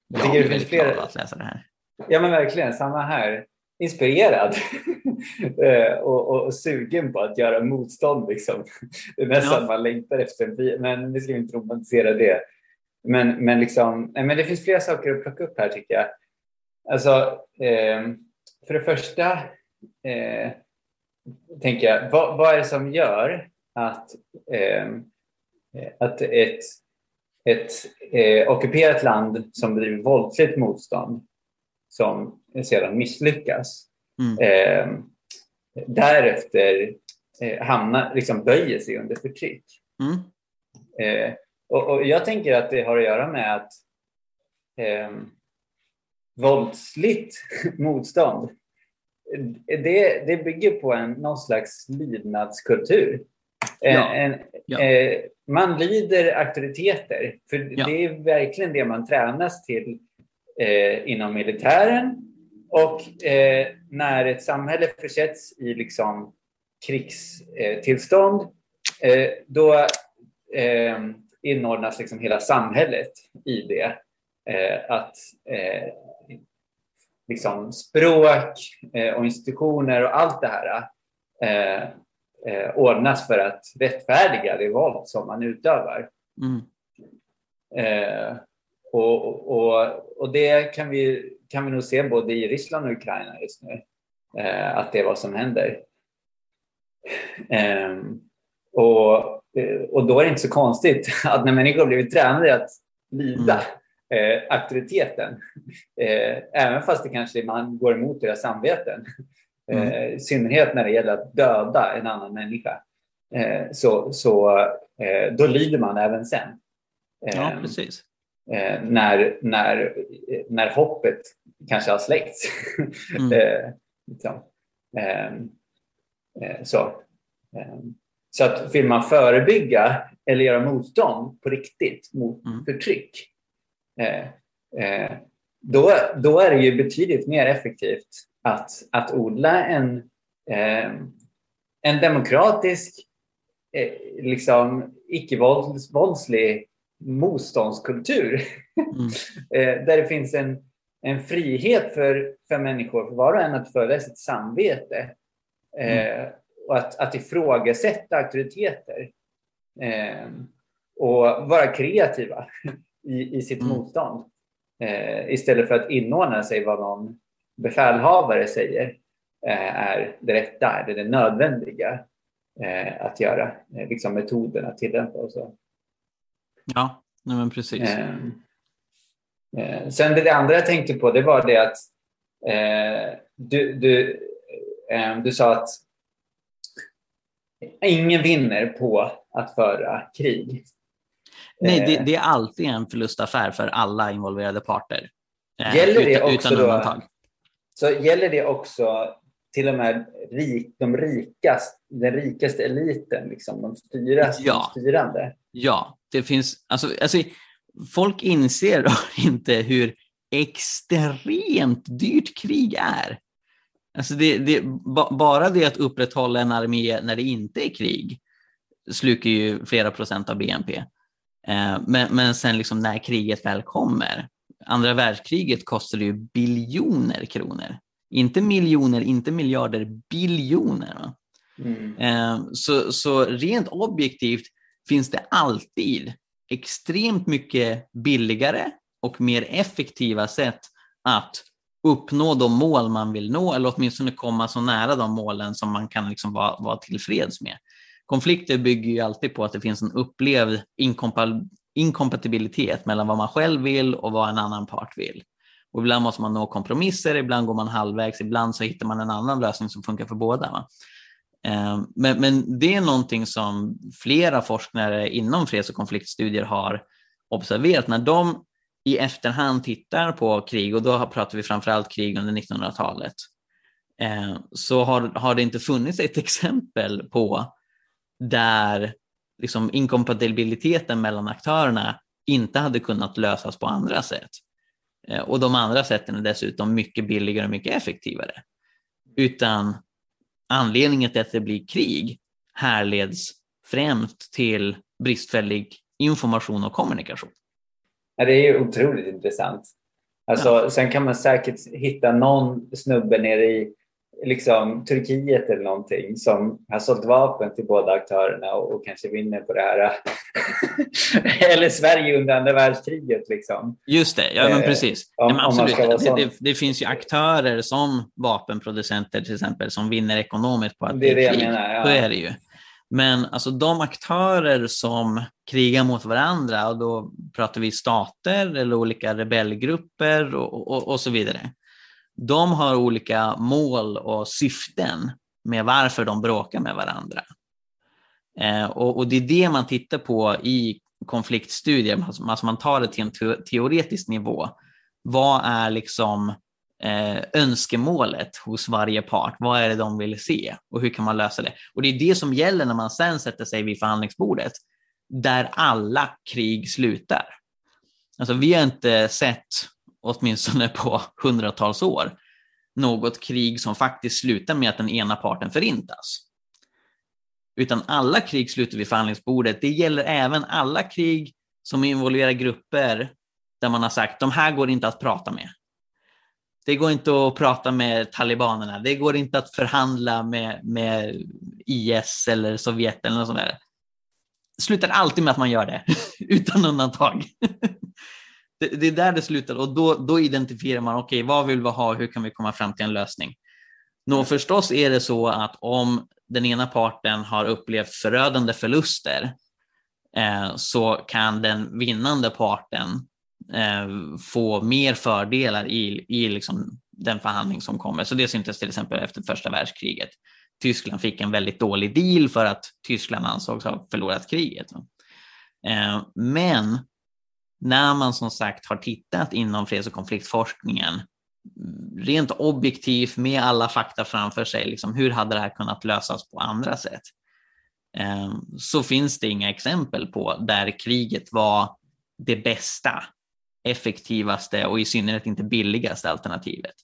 jag, jag blir väldigt glad att läsa det här. Ja men verkligen, samma här inspirerad [laughs] eh, och, och, och, sugen på att göra motstånd. Liksom. Det är nästan ja. man längtar efter. Men vi ska inte romantisera det. Men, men, liksom, men det finns flera saker att plocka upp här tycker jag. Alltså, eh, för det första eh, tänker jag, vad, vad, är det som gör att, eh, att ett, ett eh, ockuperat land som bedriver våldligt motstånd som sedan misslyckas. Mm. Eh, därefter eh, hamnar, liksom böjer sig under förtryck. Mm. Eh, och, och, jag tänker att det har att göra med att eh, våldsligt [laughs] motstånd det, det bygger på en, någon slags lydnadskultur. Ja. En, ja. Eh, man lyder auktoriteter, för ja. det är verkligen det man tränas till eh, inom militären och eh, när ett samhälle försätts i liksom krigstillstånd eh, då eh, inordnas liksom hela samhället i det. Eh, att liksom språk eh, och institutioner och allt det här ordnas för att rättfärdiga det våld som man utövar. Mm. Och, och, och det kan vi, kan vi nog se både i Ryssland och Ukraina just nu, eh, att det är vad som händer. Eh, och, och då är det inte så konstigt [laughs] att när människor blivit tränade att lyda mm. Eh, auktoriteten, [laughs] eh, även fast det kanske man går emot deras samveten, mm. Eh, i synnerhet när det gäller att döda en annan människa, eh, så, så då lyder man även sen. Ja, precis eh, när, när, när hoppet kanske har släckts. [laughs] Mm. eh, liksom. Ehm, eh, så. Ehm, så att vill man förebygga eller göra motstånd på riktigt mot mm. förtryck eh, eh, då, då är det ju betydligt mer effektivt att, att odla en, ehm, en demokratisk, eh, liksom icke-våldslig motståndskultur mm. [laughs] Eh, där det finns en, en frihet för, för människor, för var och en att följa sitt samvete mm. eh, och att, att ifrågasätta auktoriteter. Eh, och vara kreativa [laughs] i, i sitt mm. motstånd. Eh, istället för att inordna sig vad någon befälhavare säger eh, är det rätta, eller det nödvändiga eh, att göra. Eh, liksom metoden att tillämpa och så. Ja, nej men precis. Ehm, eh, sen det andra jag tänkte på det var det att eh, du, du, du sa att ingen vinner på att föra krig. Nej, det, det, är alltid en förlustaffär för alla involverade parter. Gäller det utan, också utan undantag. Då, så gäller det också till och med rik, de rikas, den rikaste eliten, liksom, de, styras, ja. de styrande? Ja, det finns, alltså, alltså folk inser [laughs] inte hur extremt dyrt krig är. Alltså det, det, bara det att upprätthålla en armé när det inte är krig slukar ju flera procent av BNP. Eh, men, men sen liksom när kriget väl kommer, andra världskriget kostade ju biljoner kronor. Inte miljoner, inte miljarder, biljoner. Mm. Eh, så, så rent objektivt finns det alltid extremt mycket billigare och mer effektiva sätt att uppnå de mål man vill nå eller åtminstone komma så nära de målen som man kan liksom vara, vara tillfreds med. Konflikter bygger ju alltid på att det finns en upplevd inkompatibilitet mellan vad man själv vill och vad en annan part vill. Och ibland måste man nå kompromisser, ibland går man halvvägs, ibland så hittar man en annan lösning som funkar för båda. Va? Ehm, men, men det är någonting som flera forskare inom freds och konfliktstudier har observerat. När de i efterhand tittar på krig, och då pratar vi framförallt krig under 1900-talet, ehm, så har, har det inte funnits ett exempel på där liksom inkompatibiliteten mellan aktörerna inte hade kunnat lösas på andra sätt. Eh, och de andra sätten är dessutom mycket billigare och mycket effektivare. Utan anledningen till att det blir krig härleds främst till bristfällig information och kommunikation. Ja, det är ju otroligt intressant. Alltså, ja. Sen kan man säkert hitta någon snubbe nere i liksom, Turkiet eller någonting som har sålt vapen till båda aktörerna och, och kanske vinner på det här. [laughs] eller Sverige under andra världskriget. Liksom. Just det, ja men eh, precis. om, Nej, men absolut. Det, det, det, finns ju aktörer som vapenproducenter till exempel som vinner ekonomiskt på att det är, det krig. Menar, ja. Så är det ju. Men alltså de aktörer som krigar mot varandra, och då pratar vi stater eller olika rebellgrupper och, och, och så vidare. De har olika mål och syften med varför de bråkar med varandra. Eh, och, och, det är det man tittar på i konfliktstudier, alltså, alltså man tar det till en teoretisk nivå. Vad är liksom eh, önskemålet hos varje part. Vad är det de vill se och hur kan man lösa det? Och det är det som gäller när man sen sätter sig vid förhandlingsbordet, där alla krig slutar. Alltså, vi har inte sett, åtminstone på hundratals år, något krig som faktiskt slutar med att den ena parten förintas. Utan alla krig slutar vid förhandlingsbordet. Det gäller även alla krig som involverar grupper där man har sagt de här går inte att prata med. Det går inte att prata med talibanerna. Det går inte att förhandla med, med IS eller Sovjet eller något sånt där. Det slutar alltid med att man gör det, [laughs] utan undantag det, det, är där det slutar och då, då identifierar man, okej, okay, vad vill vi ha, hur kan vi komma fram till en lösning? Nå, förstås är det så att om den ena parten har upplevt förödande förluster eh, så kan den vinnande parten eh, få mer fördelar i, i liksom den förhandling som kommer. Så det syntes till exempel efter första världskriget. Tyskland fick en väldigt dålig deal för att Tyskland ansågs ha förlorat kriget. Eh, men när man som sagt har tittat inom freds och konfliktforskningen mm, rent objektivt med alla fakta framför sig, liksom, hur hade det här kunnat lösas på andra sätt? Ehm, så finns det inga exempel på där kriget var det bästa effektivaste och i synnerhet inte billigaste alternativet.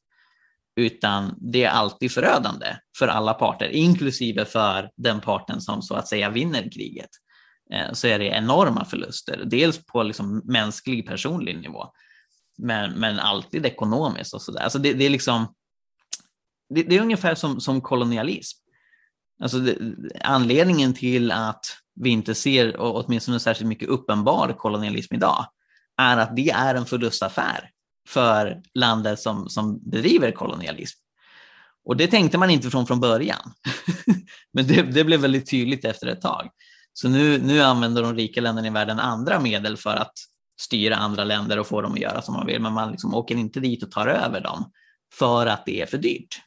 Utan det är alltid förödande för alla parter, inklusive för den parten som så att säga vinner kriget. Eh, så är det enorma förluster, dels på liksom mänsklig personlig nivå, men, men alltid ekonomiskt och sådär. Alltså det, det, är liksom, det, det, är ungefär som, som kolonialism. Alltså det, anledningen till att vi inte ser, åtminstone särskilt mycket uppenbar kolonialism idag, är att det är en förlustaffär för landet som, som bedriver kolonialism. Och det tänkte man inte från från början. [laughs] Men det, det, blev väldigt tydligt efter ett tag. Så nu, nu använder de rika länderna i världen andra medel för att styra andra länder och få dem att göra som man vill, men man liksom åker inte dit och tar över dem för att det är för dyrt.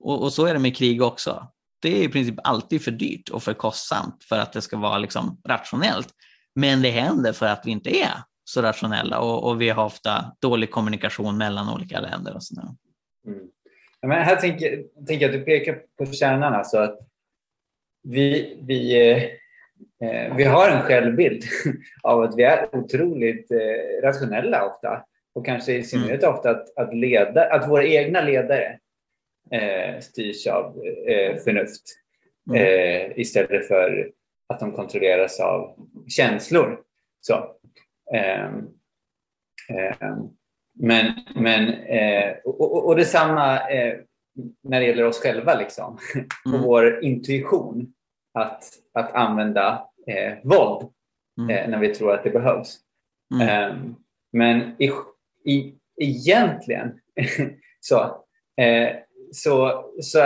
Och, och så är det med krig också. Det är i princip alltid för dyrt och för kostsamt för att det ska vara liksom rationellt. Men det händer för att vi inte är så rationella och, och vi har ofta dålig kommunikation mellan olika länder. Och sådär. Mm. Men här tänker, tänker jag att du pekar på kärnan, alltså att vi, vi, eh, vi har en självbild [laughs] av att vi är otroligt eh, rationella ofta och kanske i synnerhet mm. ofta att, att, leda, att våra egna ledare eh, styrs av eh, förnuft mm. eh, istället för att de kontrolleras av känslor. Så. Ehm, ehm, men, men, eh, och, och, och detsamma eh, när det gäller oss själva, liksom. [laughs] Mm. vår intuition att, att använda eh, våld mm. eh, när vi tror att det behövs. Mm. Eh, men i, i, egentligen [laughs] så, eh, så, så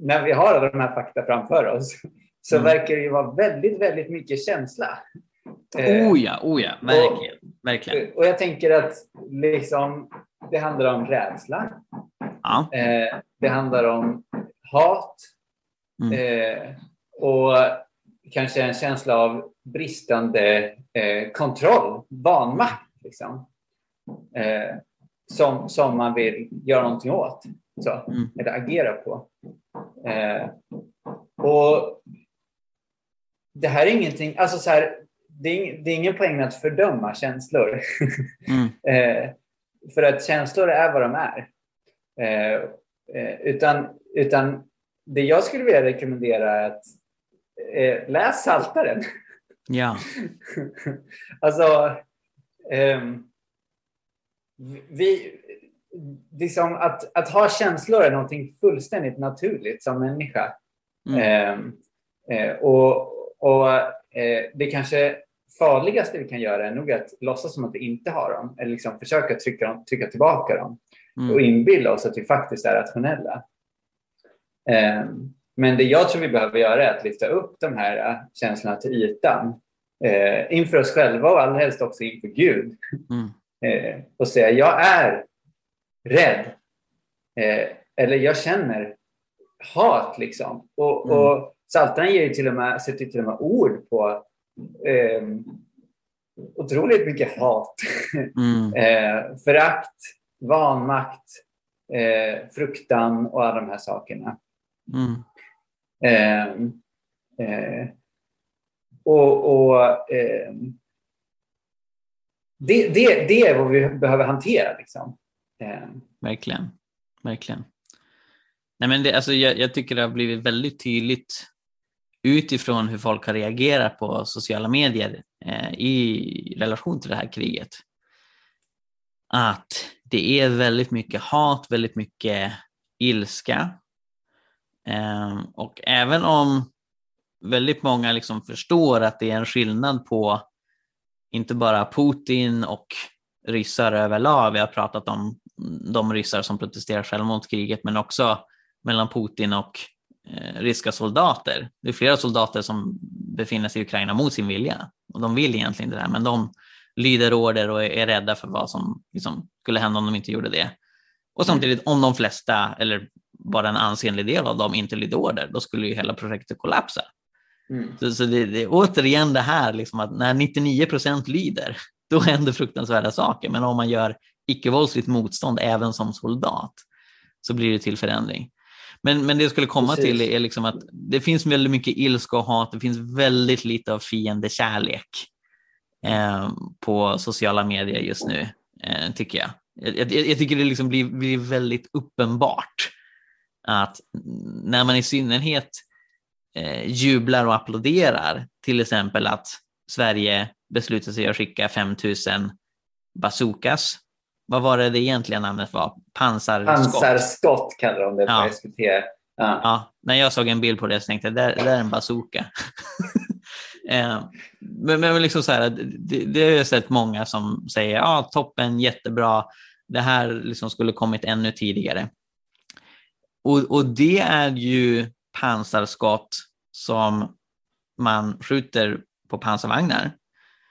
när vi har alla de här fakta framför oss så mm. verkar det ju vara väldigt, väldigt mycket känsla. Eh, oh ja, oh ja, verkligen. Och, verkligen. och jag tänker att liksom, det handlar om rädsla. Ja. Det handlar om hat. Mm. Och kanske en känsla av bristande eh, kontroll, vanmakt. Liksom. Eh, som, som man vill göra någonting åt. Så, mm. Eller agera på. Eh, och det här är ingenting, alltså så här, det, är, det är ingen poäng med att fördöma känslor. [laughs] Mm. eh, för att känslor är vad de är. Eh, eh, utan, utan det jag skulle vilja rekommendera är att eh, läs Saltaren. Ja. [laughs] alltså, ehm, vi, liksom att, att ha känslor är någonting fullständigt naturligt som människa. Mm. Ehm, eh, och och eh, det kanske farligaste vi kan göra är nog att låtsas som att vi inte har dem eller liksom försöka trycka, dem, trycka tillbaka dem mm. och inbilla oss att vi faktiskt är rationella. Eh, men det jag tror vi behöver göra är att lyfta upp de här uh, känslorna till ytan eh, inför oss själva och allra helst också inför Gud. Mm. Eh, och säga jag är rädd eh, eller jag känner hat liksom. Och, mm. och Saltaren ger ju till och med, sätter till och med ord på eh, otroligt mycket hat, mm. [laughs] eh, förakt, vanmakt, eh, fruktan och alla de här sakerna. Mm. Eh, eh och, och eh, det, det, det är vad vi behöver hantera. Liksom. Eh. Verkligen. Verkligen. Nej, men det, alltså, jag, jag, tycker det har blivit väldigt tydligt utifrån hur folk har reagerat på sociala medier eh, i relation till det här kriget. Att det är väldigt mycket hat, väldigt mycket ilska. Eh, och även om väldigt många liksom förstår att det är en skillnad på inte bara Putin och ryssar överlag, vi har pratat om de ryssar som protesterar själva mot kriget, men också mellan Putin och eh, ryska soldater. Det är flera soldater som befinner sig i Ukraina mot sin vilja och de vill egentligen det där, men de lyder order och är rädda för vad som liksom, skulle hända om de inte gjorde det. Och samtidigt, om de flesta, eller bara en ansenlig del av dem inte lydde order, då skulle ju hela projektet kollapsa. Mm. Så, så det, det, är återigen det här liksom att när 99 procent lyder, då händer fruktansvärda saker. Men om man gör icke-våldsligt motstånd även som soldat så blir det till förändring. Men, men det jag skulle komma Precis. till är liksom att det finns väldigt mycket ilska och hat. Det finns väldigt lite av fiendekärlek eh, på sociala medier just nu, eh, tycker jag. Jag, jag, jag, tycker det liksom blir, blir väldigt uppenbart att när man i synnerhet eh, jublar och applåderar, till exempel att Sverige beslutar sig att skicka 5000 bazookas vad var det det egentliga namnet var? Pansarskott? Pansarskott kallar de det på ja. SVT. Ja. ja. när jag såg en bild på det så tänkte jag det, det är en bazooka. [laughs] Eh, men, men liksom så här, det, det har jag sett många som säger ja, toppen, jättebra, det här liksom skulle kommit ännu tidigare. Och, och det är ju pansarskott som man skjuter på pansarvagnar.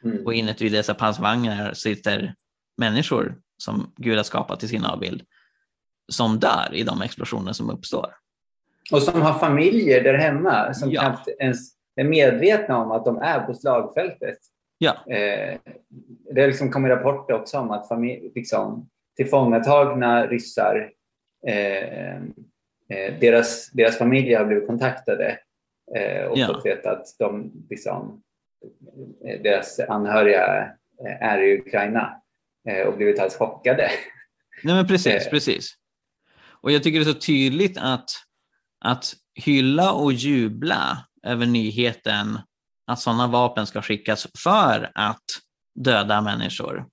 Mm. Och inuti dessa pansarvagnar sitter människor som Gud har skapat i sin avbild som dör i de explosioner som uppstår. Och som har familjer där hemma som ja. knappt ens är medvetna om att de är på slagfältet. Ja. Eh, det liksom kommit rapporter också om att familj, liksom, tillfångatagna ryssar, eh, deras, deras familjer har blivit kontaktade eh, och ja. fått veta att de, liksom, eh, deras anhöriga eh, är i Ukraina och blivit alldeles chockade. Nej, men precis, precis. Och jag tycker det är så tydligt att, att hylla och jubla över nyheten att sådana vapen ska skickas för att döda människor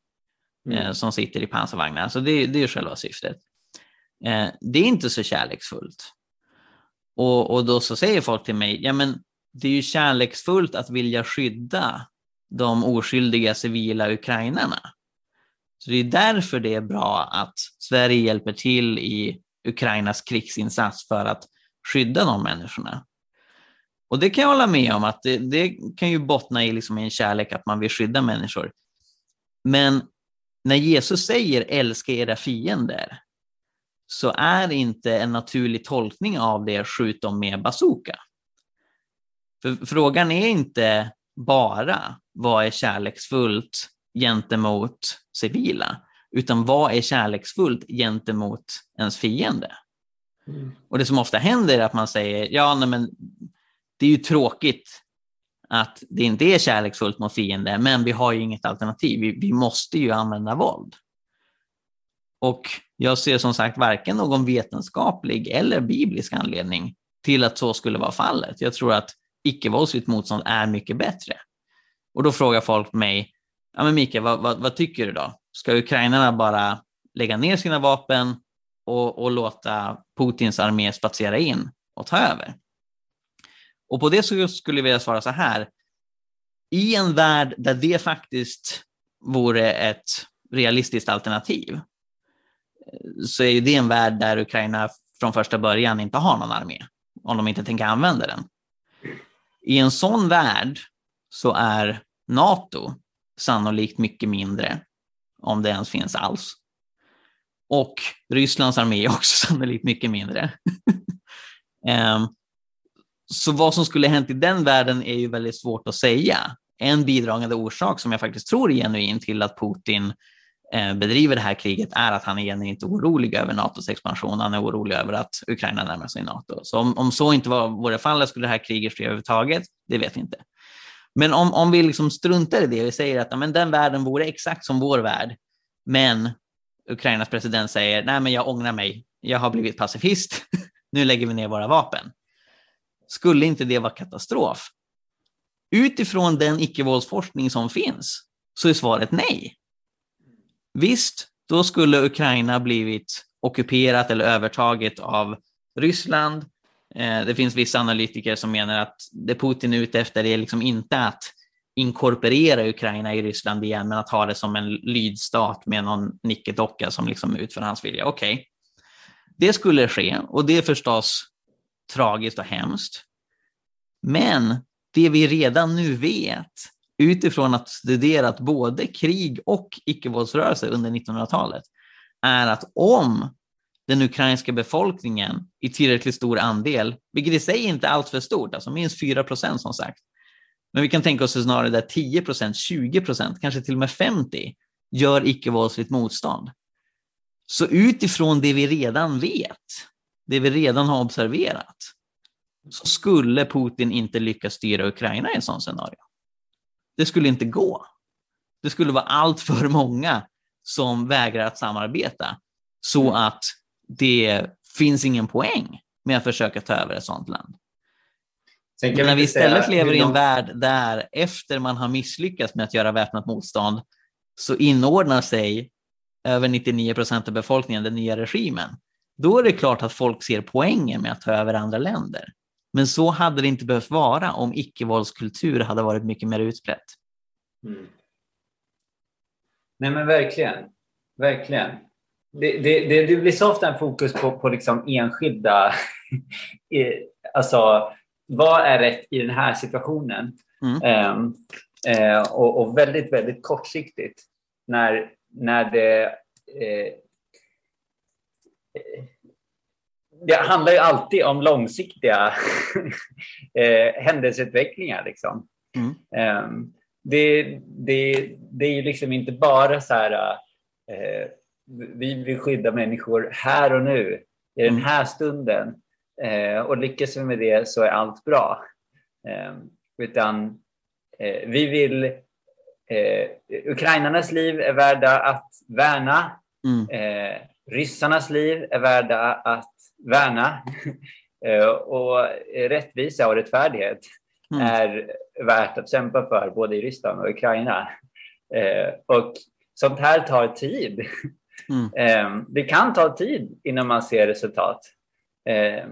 mm. eh, som sitter i pansarvagnar. Så det, det är själva syftet. Eh, det är inte så kärleksfullt. Och, och då så säger folk till mig, ja men det är ju kärleksfullt att vilja skydda de oskyldiga civila ukrainarna. Så det är därför det är bra att Sverige hjälper till i Ukrainas krigsinsats för att skydda de människorna. Och det kan jag hålla med om, att det, det kan ju bottna i liksom en kärlek att man vill skydda människor. Men när Jesus säger älska era fiender, så är inte en naturlig tolkning av det skjut dem med bazooka. För frågan är inte bara vad är kärleksfullt gentemot civila, utan vad är kärleksfullt gentemot ens fiende? Mm. Och det som ofta händer är att man säger, ja nej, men det är ju tråkigt att det inte är kärleksfullt mot fiende, men vi har ju inget alternativ. Vi, vi måste ju använda våld. Och jag ser som sagt varken någon vetenskaplig eller biblisk anledning till att så skulle vara fallet. Jag tror att icke-våldsligt motstånd är mycket bättre. Och då frågar folk mig, ja men Mikael, vad, vad, vad, tycker du då? Ska ukrainarna bara lägga ner sina vapen och, och låta Putins armé spatsera in och ta över? Och på det så skulle jag vilja svara så här. I en värld där det faktiskt vore ett realistiskt alternativ så är ju det en värld där Ukraina från första början inte har någon armé, om de inte tänker använda den. I en sån värld så är NATO sannolikt mycket mindre, om det ens finns alls. Och Rysslands armé är också [laughs] sannolikt mycket mindre. [laughs] Ehm, så vad som skulle hänt i den världen är ju väldigt svårt att säga. En bidragande orsak som jag faktiskt tror är genuin till att Putin eh, Eh, bedriver det här kriget är att han är genuint orolig över NATOs expansion. Han är orolig över att Ukraina närmar sig NATO. Så om, om så inte var vore fallet skulle det här kriget ske överhuvudtaget? Det vet vi inte. Men om, om vi liksom struntar i det och säger att ja, men den världen vore exakt som vår värld, men Ukrainas president säger nej men jag ångrar mig, jag har blivit pacifist, [laughs] nu lägger vi ner våra vapen. Skulle inte det vara katastrof? Utifrån den icke-våldsforskning som finns så är svaret nej. Visst, då skulle Ukraina blivit ockuperat eller övertaget av Ryssland. Eh, det finns vissa analytiker som menar att det Putin är ute efter är liksom inte att inkorporera Ukraina i Ryssland igen, men att ha det som en lydstat med någon nickedocka som liksom utför hans vilja. Okej, okay. det skulle ske och det är förstås tragiskt och hemskt. Men det vi redan nu vet utifrån att studerat både krig och icke-våldsrörelse under 1900-talet är att om den ukrainska befolkningen i tillräckligt stor andel, vilket i sig inte är alltför stort, alltså minst 4 procent som sagt, men vi kan tänka oss snarare där 10 procent, 20 procent, kanske till och med 50 gör icke-våldsligt motstånd. Så utifrån det vi redan vet, det vi redan har observerat, så skulle Putin inte lyckas styra Ukraina i en sån scenario. Det skulle inte gå. Det skulle vara allt för många som vägrar att samarbeta så mm. att det finns ingen poäng med att försöka ta över ett sådant land. Men när vi istället lever i en värld där efter man har misslyckats med att göra väpnat motstånd så inordnar sig över 99 procent av befolkningen den nya regimen. Då är det klart att folk ser poängen med att ta över andra länder. Men så hade det inte behövt vara om icke-våldskultur hade varit mycket mer utbrett. Mm. Nej men verkligen. Verkligen. Det, det, det, det blir så ofta en fokus på, på liksom enskilda... [laughs] alltså, vad är rätt i den här situationen? Mm. Um, uh, och, och, väldigt, väldigt kortsiktigt. När, när det... Uh, det handlar ju alltid om långsiktiga [laughs] eh, händelseutvecklingar. Liksom. Mm. Um, det, det, det är ju liksom inte bara så här, eh, vi vill skydda människor här och nu, i den mm. här stunden. Eh, och lyckas vi med det så är allt bra. Eh, utan eh, vi vill, eh, ukrainarnas liv är värda att värna. Mm. Eh, ryssarnas liv är värda att värna. [laughs] och rättvisa och rättfärdighet mm. är värt att kämpa för både i Ryssland och Ukraina. Eh, och sånt här tar tid. Mm. [laughs] Eh, det kan ta tid innan man ser resultat. Eh,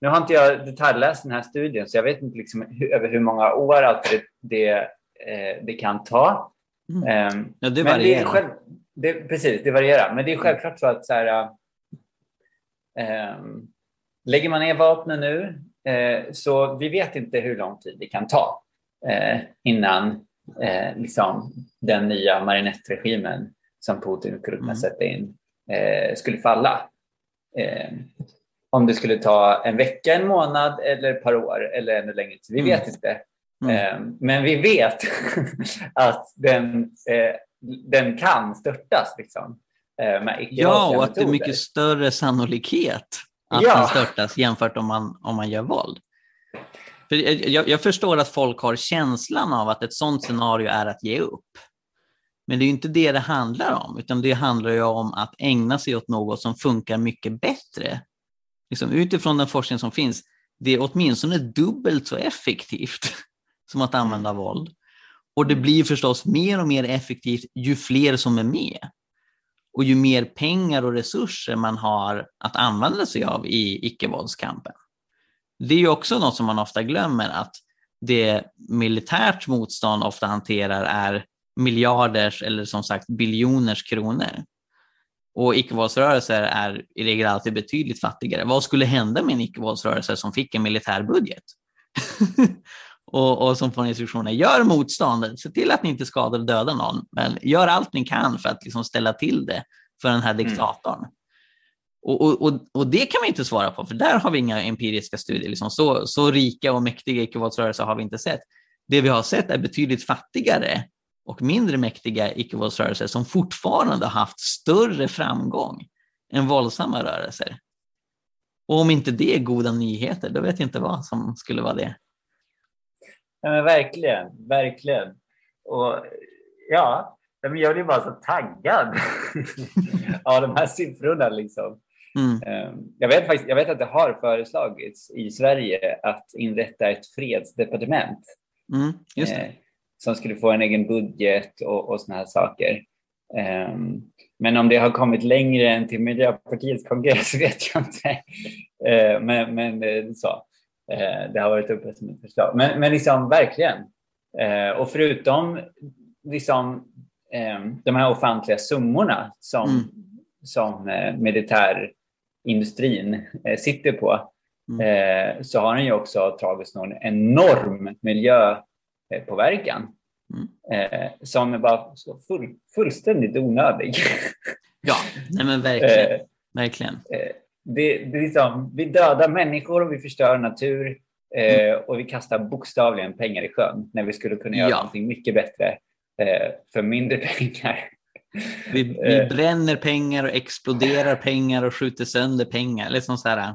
nu har inte jag detaljläst den här studien så jag vet inte liksom hur, över hur många år allt det, det, eh, det kan ta. Mm. Ehm, ja, det varierar. Det själv, det, precis, det varierar. Men det är självklart så att så här, ehm, lägger man ner vapnen nu Eh, så vi vet inte hur lång tid det kan ta eh, innan eh, liksom, den nya marionettregimen som Putin skulle kunna mm. sätta in skulle falla. Om det skulle ta en vecka, en månad eller ett par år eller ännu längre. Vi mm. vet inte. Mm. Men vi vet [laughs] att den, den kan störtas. Liksom, ja, och att det är mycket större sannolikhet att ja. den störtas jämfört om man, om man gör våld. För jag, jag, förstår att folk har känslan av att ett sådant scenario är att ge upp. Men det är inte det det handlar om, utan det handlar ju om att ägna sig åt något som funkar mycket bättre. Liksom utifrån den forskning som finns, det är åtminstone dubbelt så effektivt [laughs] som att använda våld. Och det blir förstås mer och mer effektivt ju fler som är med och ju mer pengar och resurser man har att använda sig av i icke-våldskampen. Det är ju också något som man ofta glömmer att det militärt motstånd ofta hanterar är miljarders eller som sagt biljoners kronor. Och icke-våldsrörelser är i regel alltid betydligt fattigare. Vad skulle hända med en icke-våldsrörelse som fick en militär budget? [laughs] och, och som får instruktioner, gör motstånd, se till att ni inte skadar och dödar någon, men gör allt ni kan för att liksom ställa till det för den här mm. diktatorn. Mm. Och, och, och, det kan vi inte svara på, för där har vi inga empiriska studier. Liksom så, så rika och mäktiga icke-våldsrörelser har vi inte sett. Det vi har sett är betydligt fattigare och mindre mäktiga icke-våldsrörelser som fortfarande har haft större framgång än våldsamma rörelser. Och om inte det är goda nyheter, då vet jag inte vad som skulle vara det. Ja, men verkligen, verkligen. Och ja, jag blir bara så taggad [laughs] av de här siffrorna. Liksom. Mm. Ehm, jag, vet faktiskt, jag vet att det har föreslagits i Sverige att inrätta ett fredsdepartement mm, eh, som skulle få en egen budget och, och såna här saker. Um, men om det har kommit längre än till Miljöpartiets kongress [laughs] vet jag inte. Uh, men, men uh, så. Uh, det har varit uppe som ett förslag. Men, men liksom verkligen. och förutom liksom, de här ofantliga summorna som, mm. som militärindustrin sitter på mm. så har den ju också tagit någon enorm miljöpåverkan. Mm. Eh, som är bara full, fullständigt onödig. Ja, nej men verkligen. [laughs] Eh, verkligen. Det, det liksom, vi dödar människor och vi förstör natur eh, mm. och vi kastar bokstavligen pengar i sjön när vi skulle kunna göra ja. någonting mycket bättre eh, för mindre [laughs] pengar. Vi, vi eh. bränner pengar och exploderar pengar och skjuter sönder pengar. Liksom så här,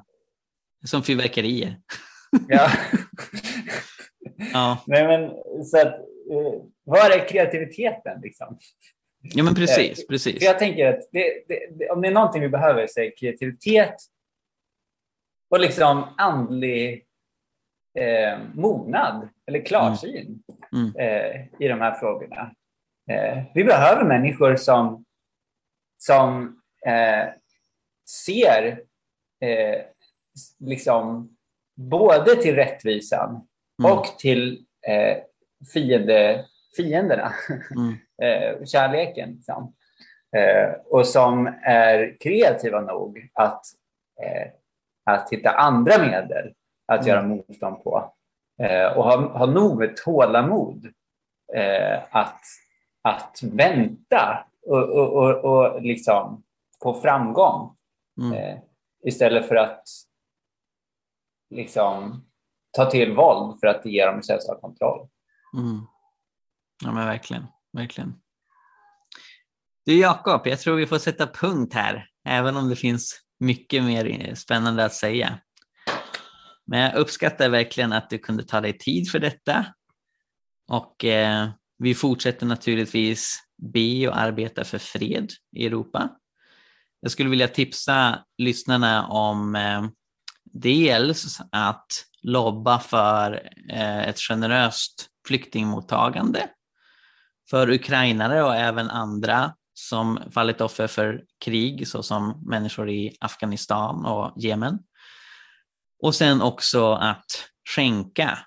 som fyrverkerier. Ja. [laughs] ja. Nej, men, så att, eh, var är kreativiteten? Liksom? Ja, men precis. Eh, precis. Jag tänker att det, det, om det är någonting vi behöver så är kreativitet och liksom andlig eh, mognad eller klarsyn mm. Mm. Eh, i de här frågorna. Eh, vi behöver människor som, som eh, ser eh, liksom både till rättvisan Mm. och till fiende, fienderna, Mm. Eh, kärleken. Liksom. Eh, och som är kreativa nog att, eh, att hitta andra medel att Mm. göra motstånd på. Eh, och ha, ha nog med tålamod eh, att, att vänta och, och, och, och liksom få framgång. Mm. Eh, istället för att liksom ta till våld för att ger dem en känsla av kontroll. Mm. Ja men verkligen, verkligen. Du Jakob, jag tror vi får sätta punkt här, även om det finns mycket mer spännande att säga. Men jag uppskattar verkligen att du kunde ta dig tid för detta. Och eh, vi fortsätter naturligtvis be och arbeta för fred i Europa. Jag skulle vilja tipsa lyssnarna om eh, dels att lobba för eh, ett generöst flyktingmottagande för ukrainare och även andra som fallit offer för krig såsom människor i Afghanistan och Jemen. Och sen också att skänka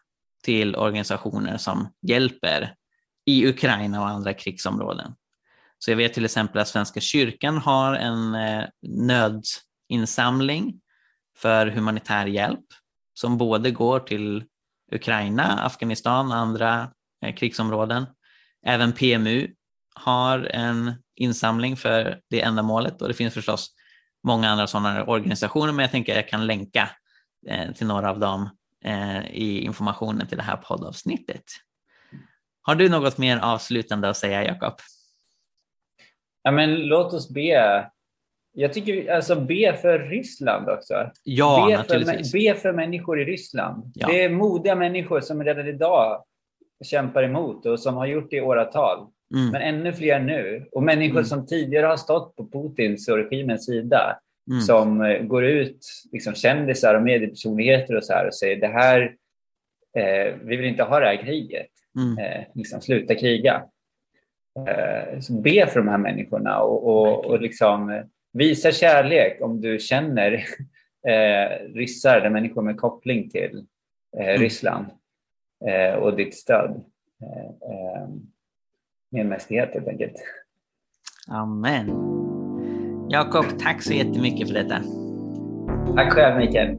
till organisationer som hjälper i Ukraina och andra krigsområden. Så jag vet till exempel att Svenska kyrkan har en eh, nödinsamling för humanitär hjälp som både går till Ukraina, Afghanistan och andra eh, krigsområden. Även PMU har en insamling för det ändamålet och det finns förstås många andra sådana organisationer men jag tänker att jag kan länka eh, till några av dem eh, i informationen till det här poddavsnittet. Har du något mer avslutande att säga Jakob? Ja, men låt oss be. Jag tycker alltså be för Ryssland också. Ja, be, naturligtvis. För, be för människor i Ryssland. Ja. Det är modiga människor som redan idag kämpar emot och som har gjort det i åratal. Mm, Men ännu fler nu. Och människor Mm. som tidigare har stått på Putins och regimens sida. mm, Som eh, går ut, liksom kändisar och mediepersonligheter och så här och säger det här, eh, vi vill inte ha det här kriget. mm, eh, liksom sluta kriga. Eh, så be för de här människorna och, och, och liksom, eh, visa kärlek om du känner [laughs] eh, ryssar eller människor med koppling till eh, Mm. Ryssland eh, och ditt stöd. Eh, eh, medmänsklighet helt enkelt. Amen. Jakob, tack så jättemycket för detta. Tack själv Mikael.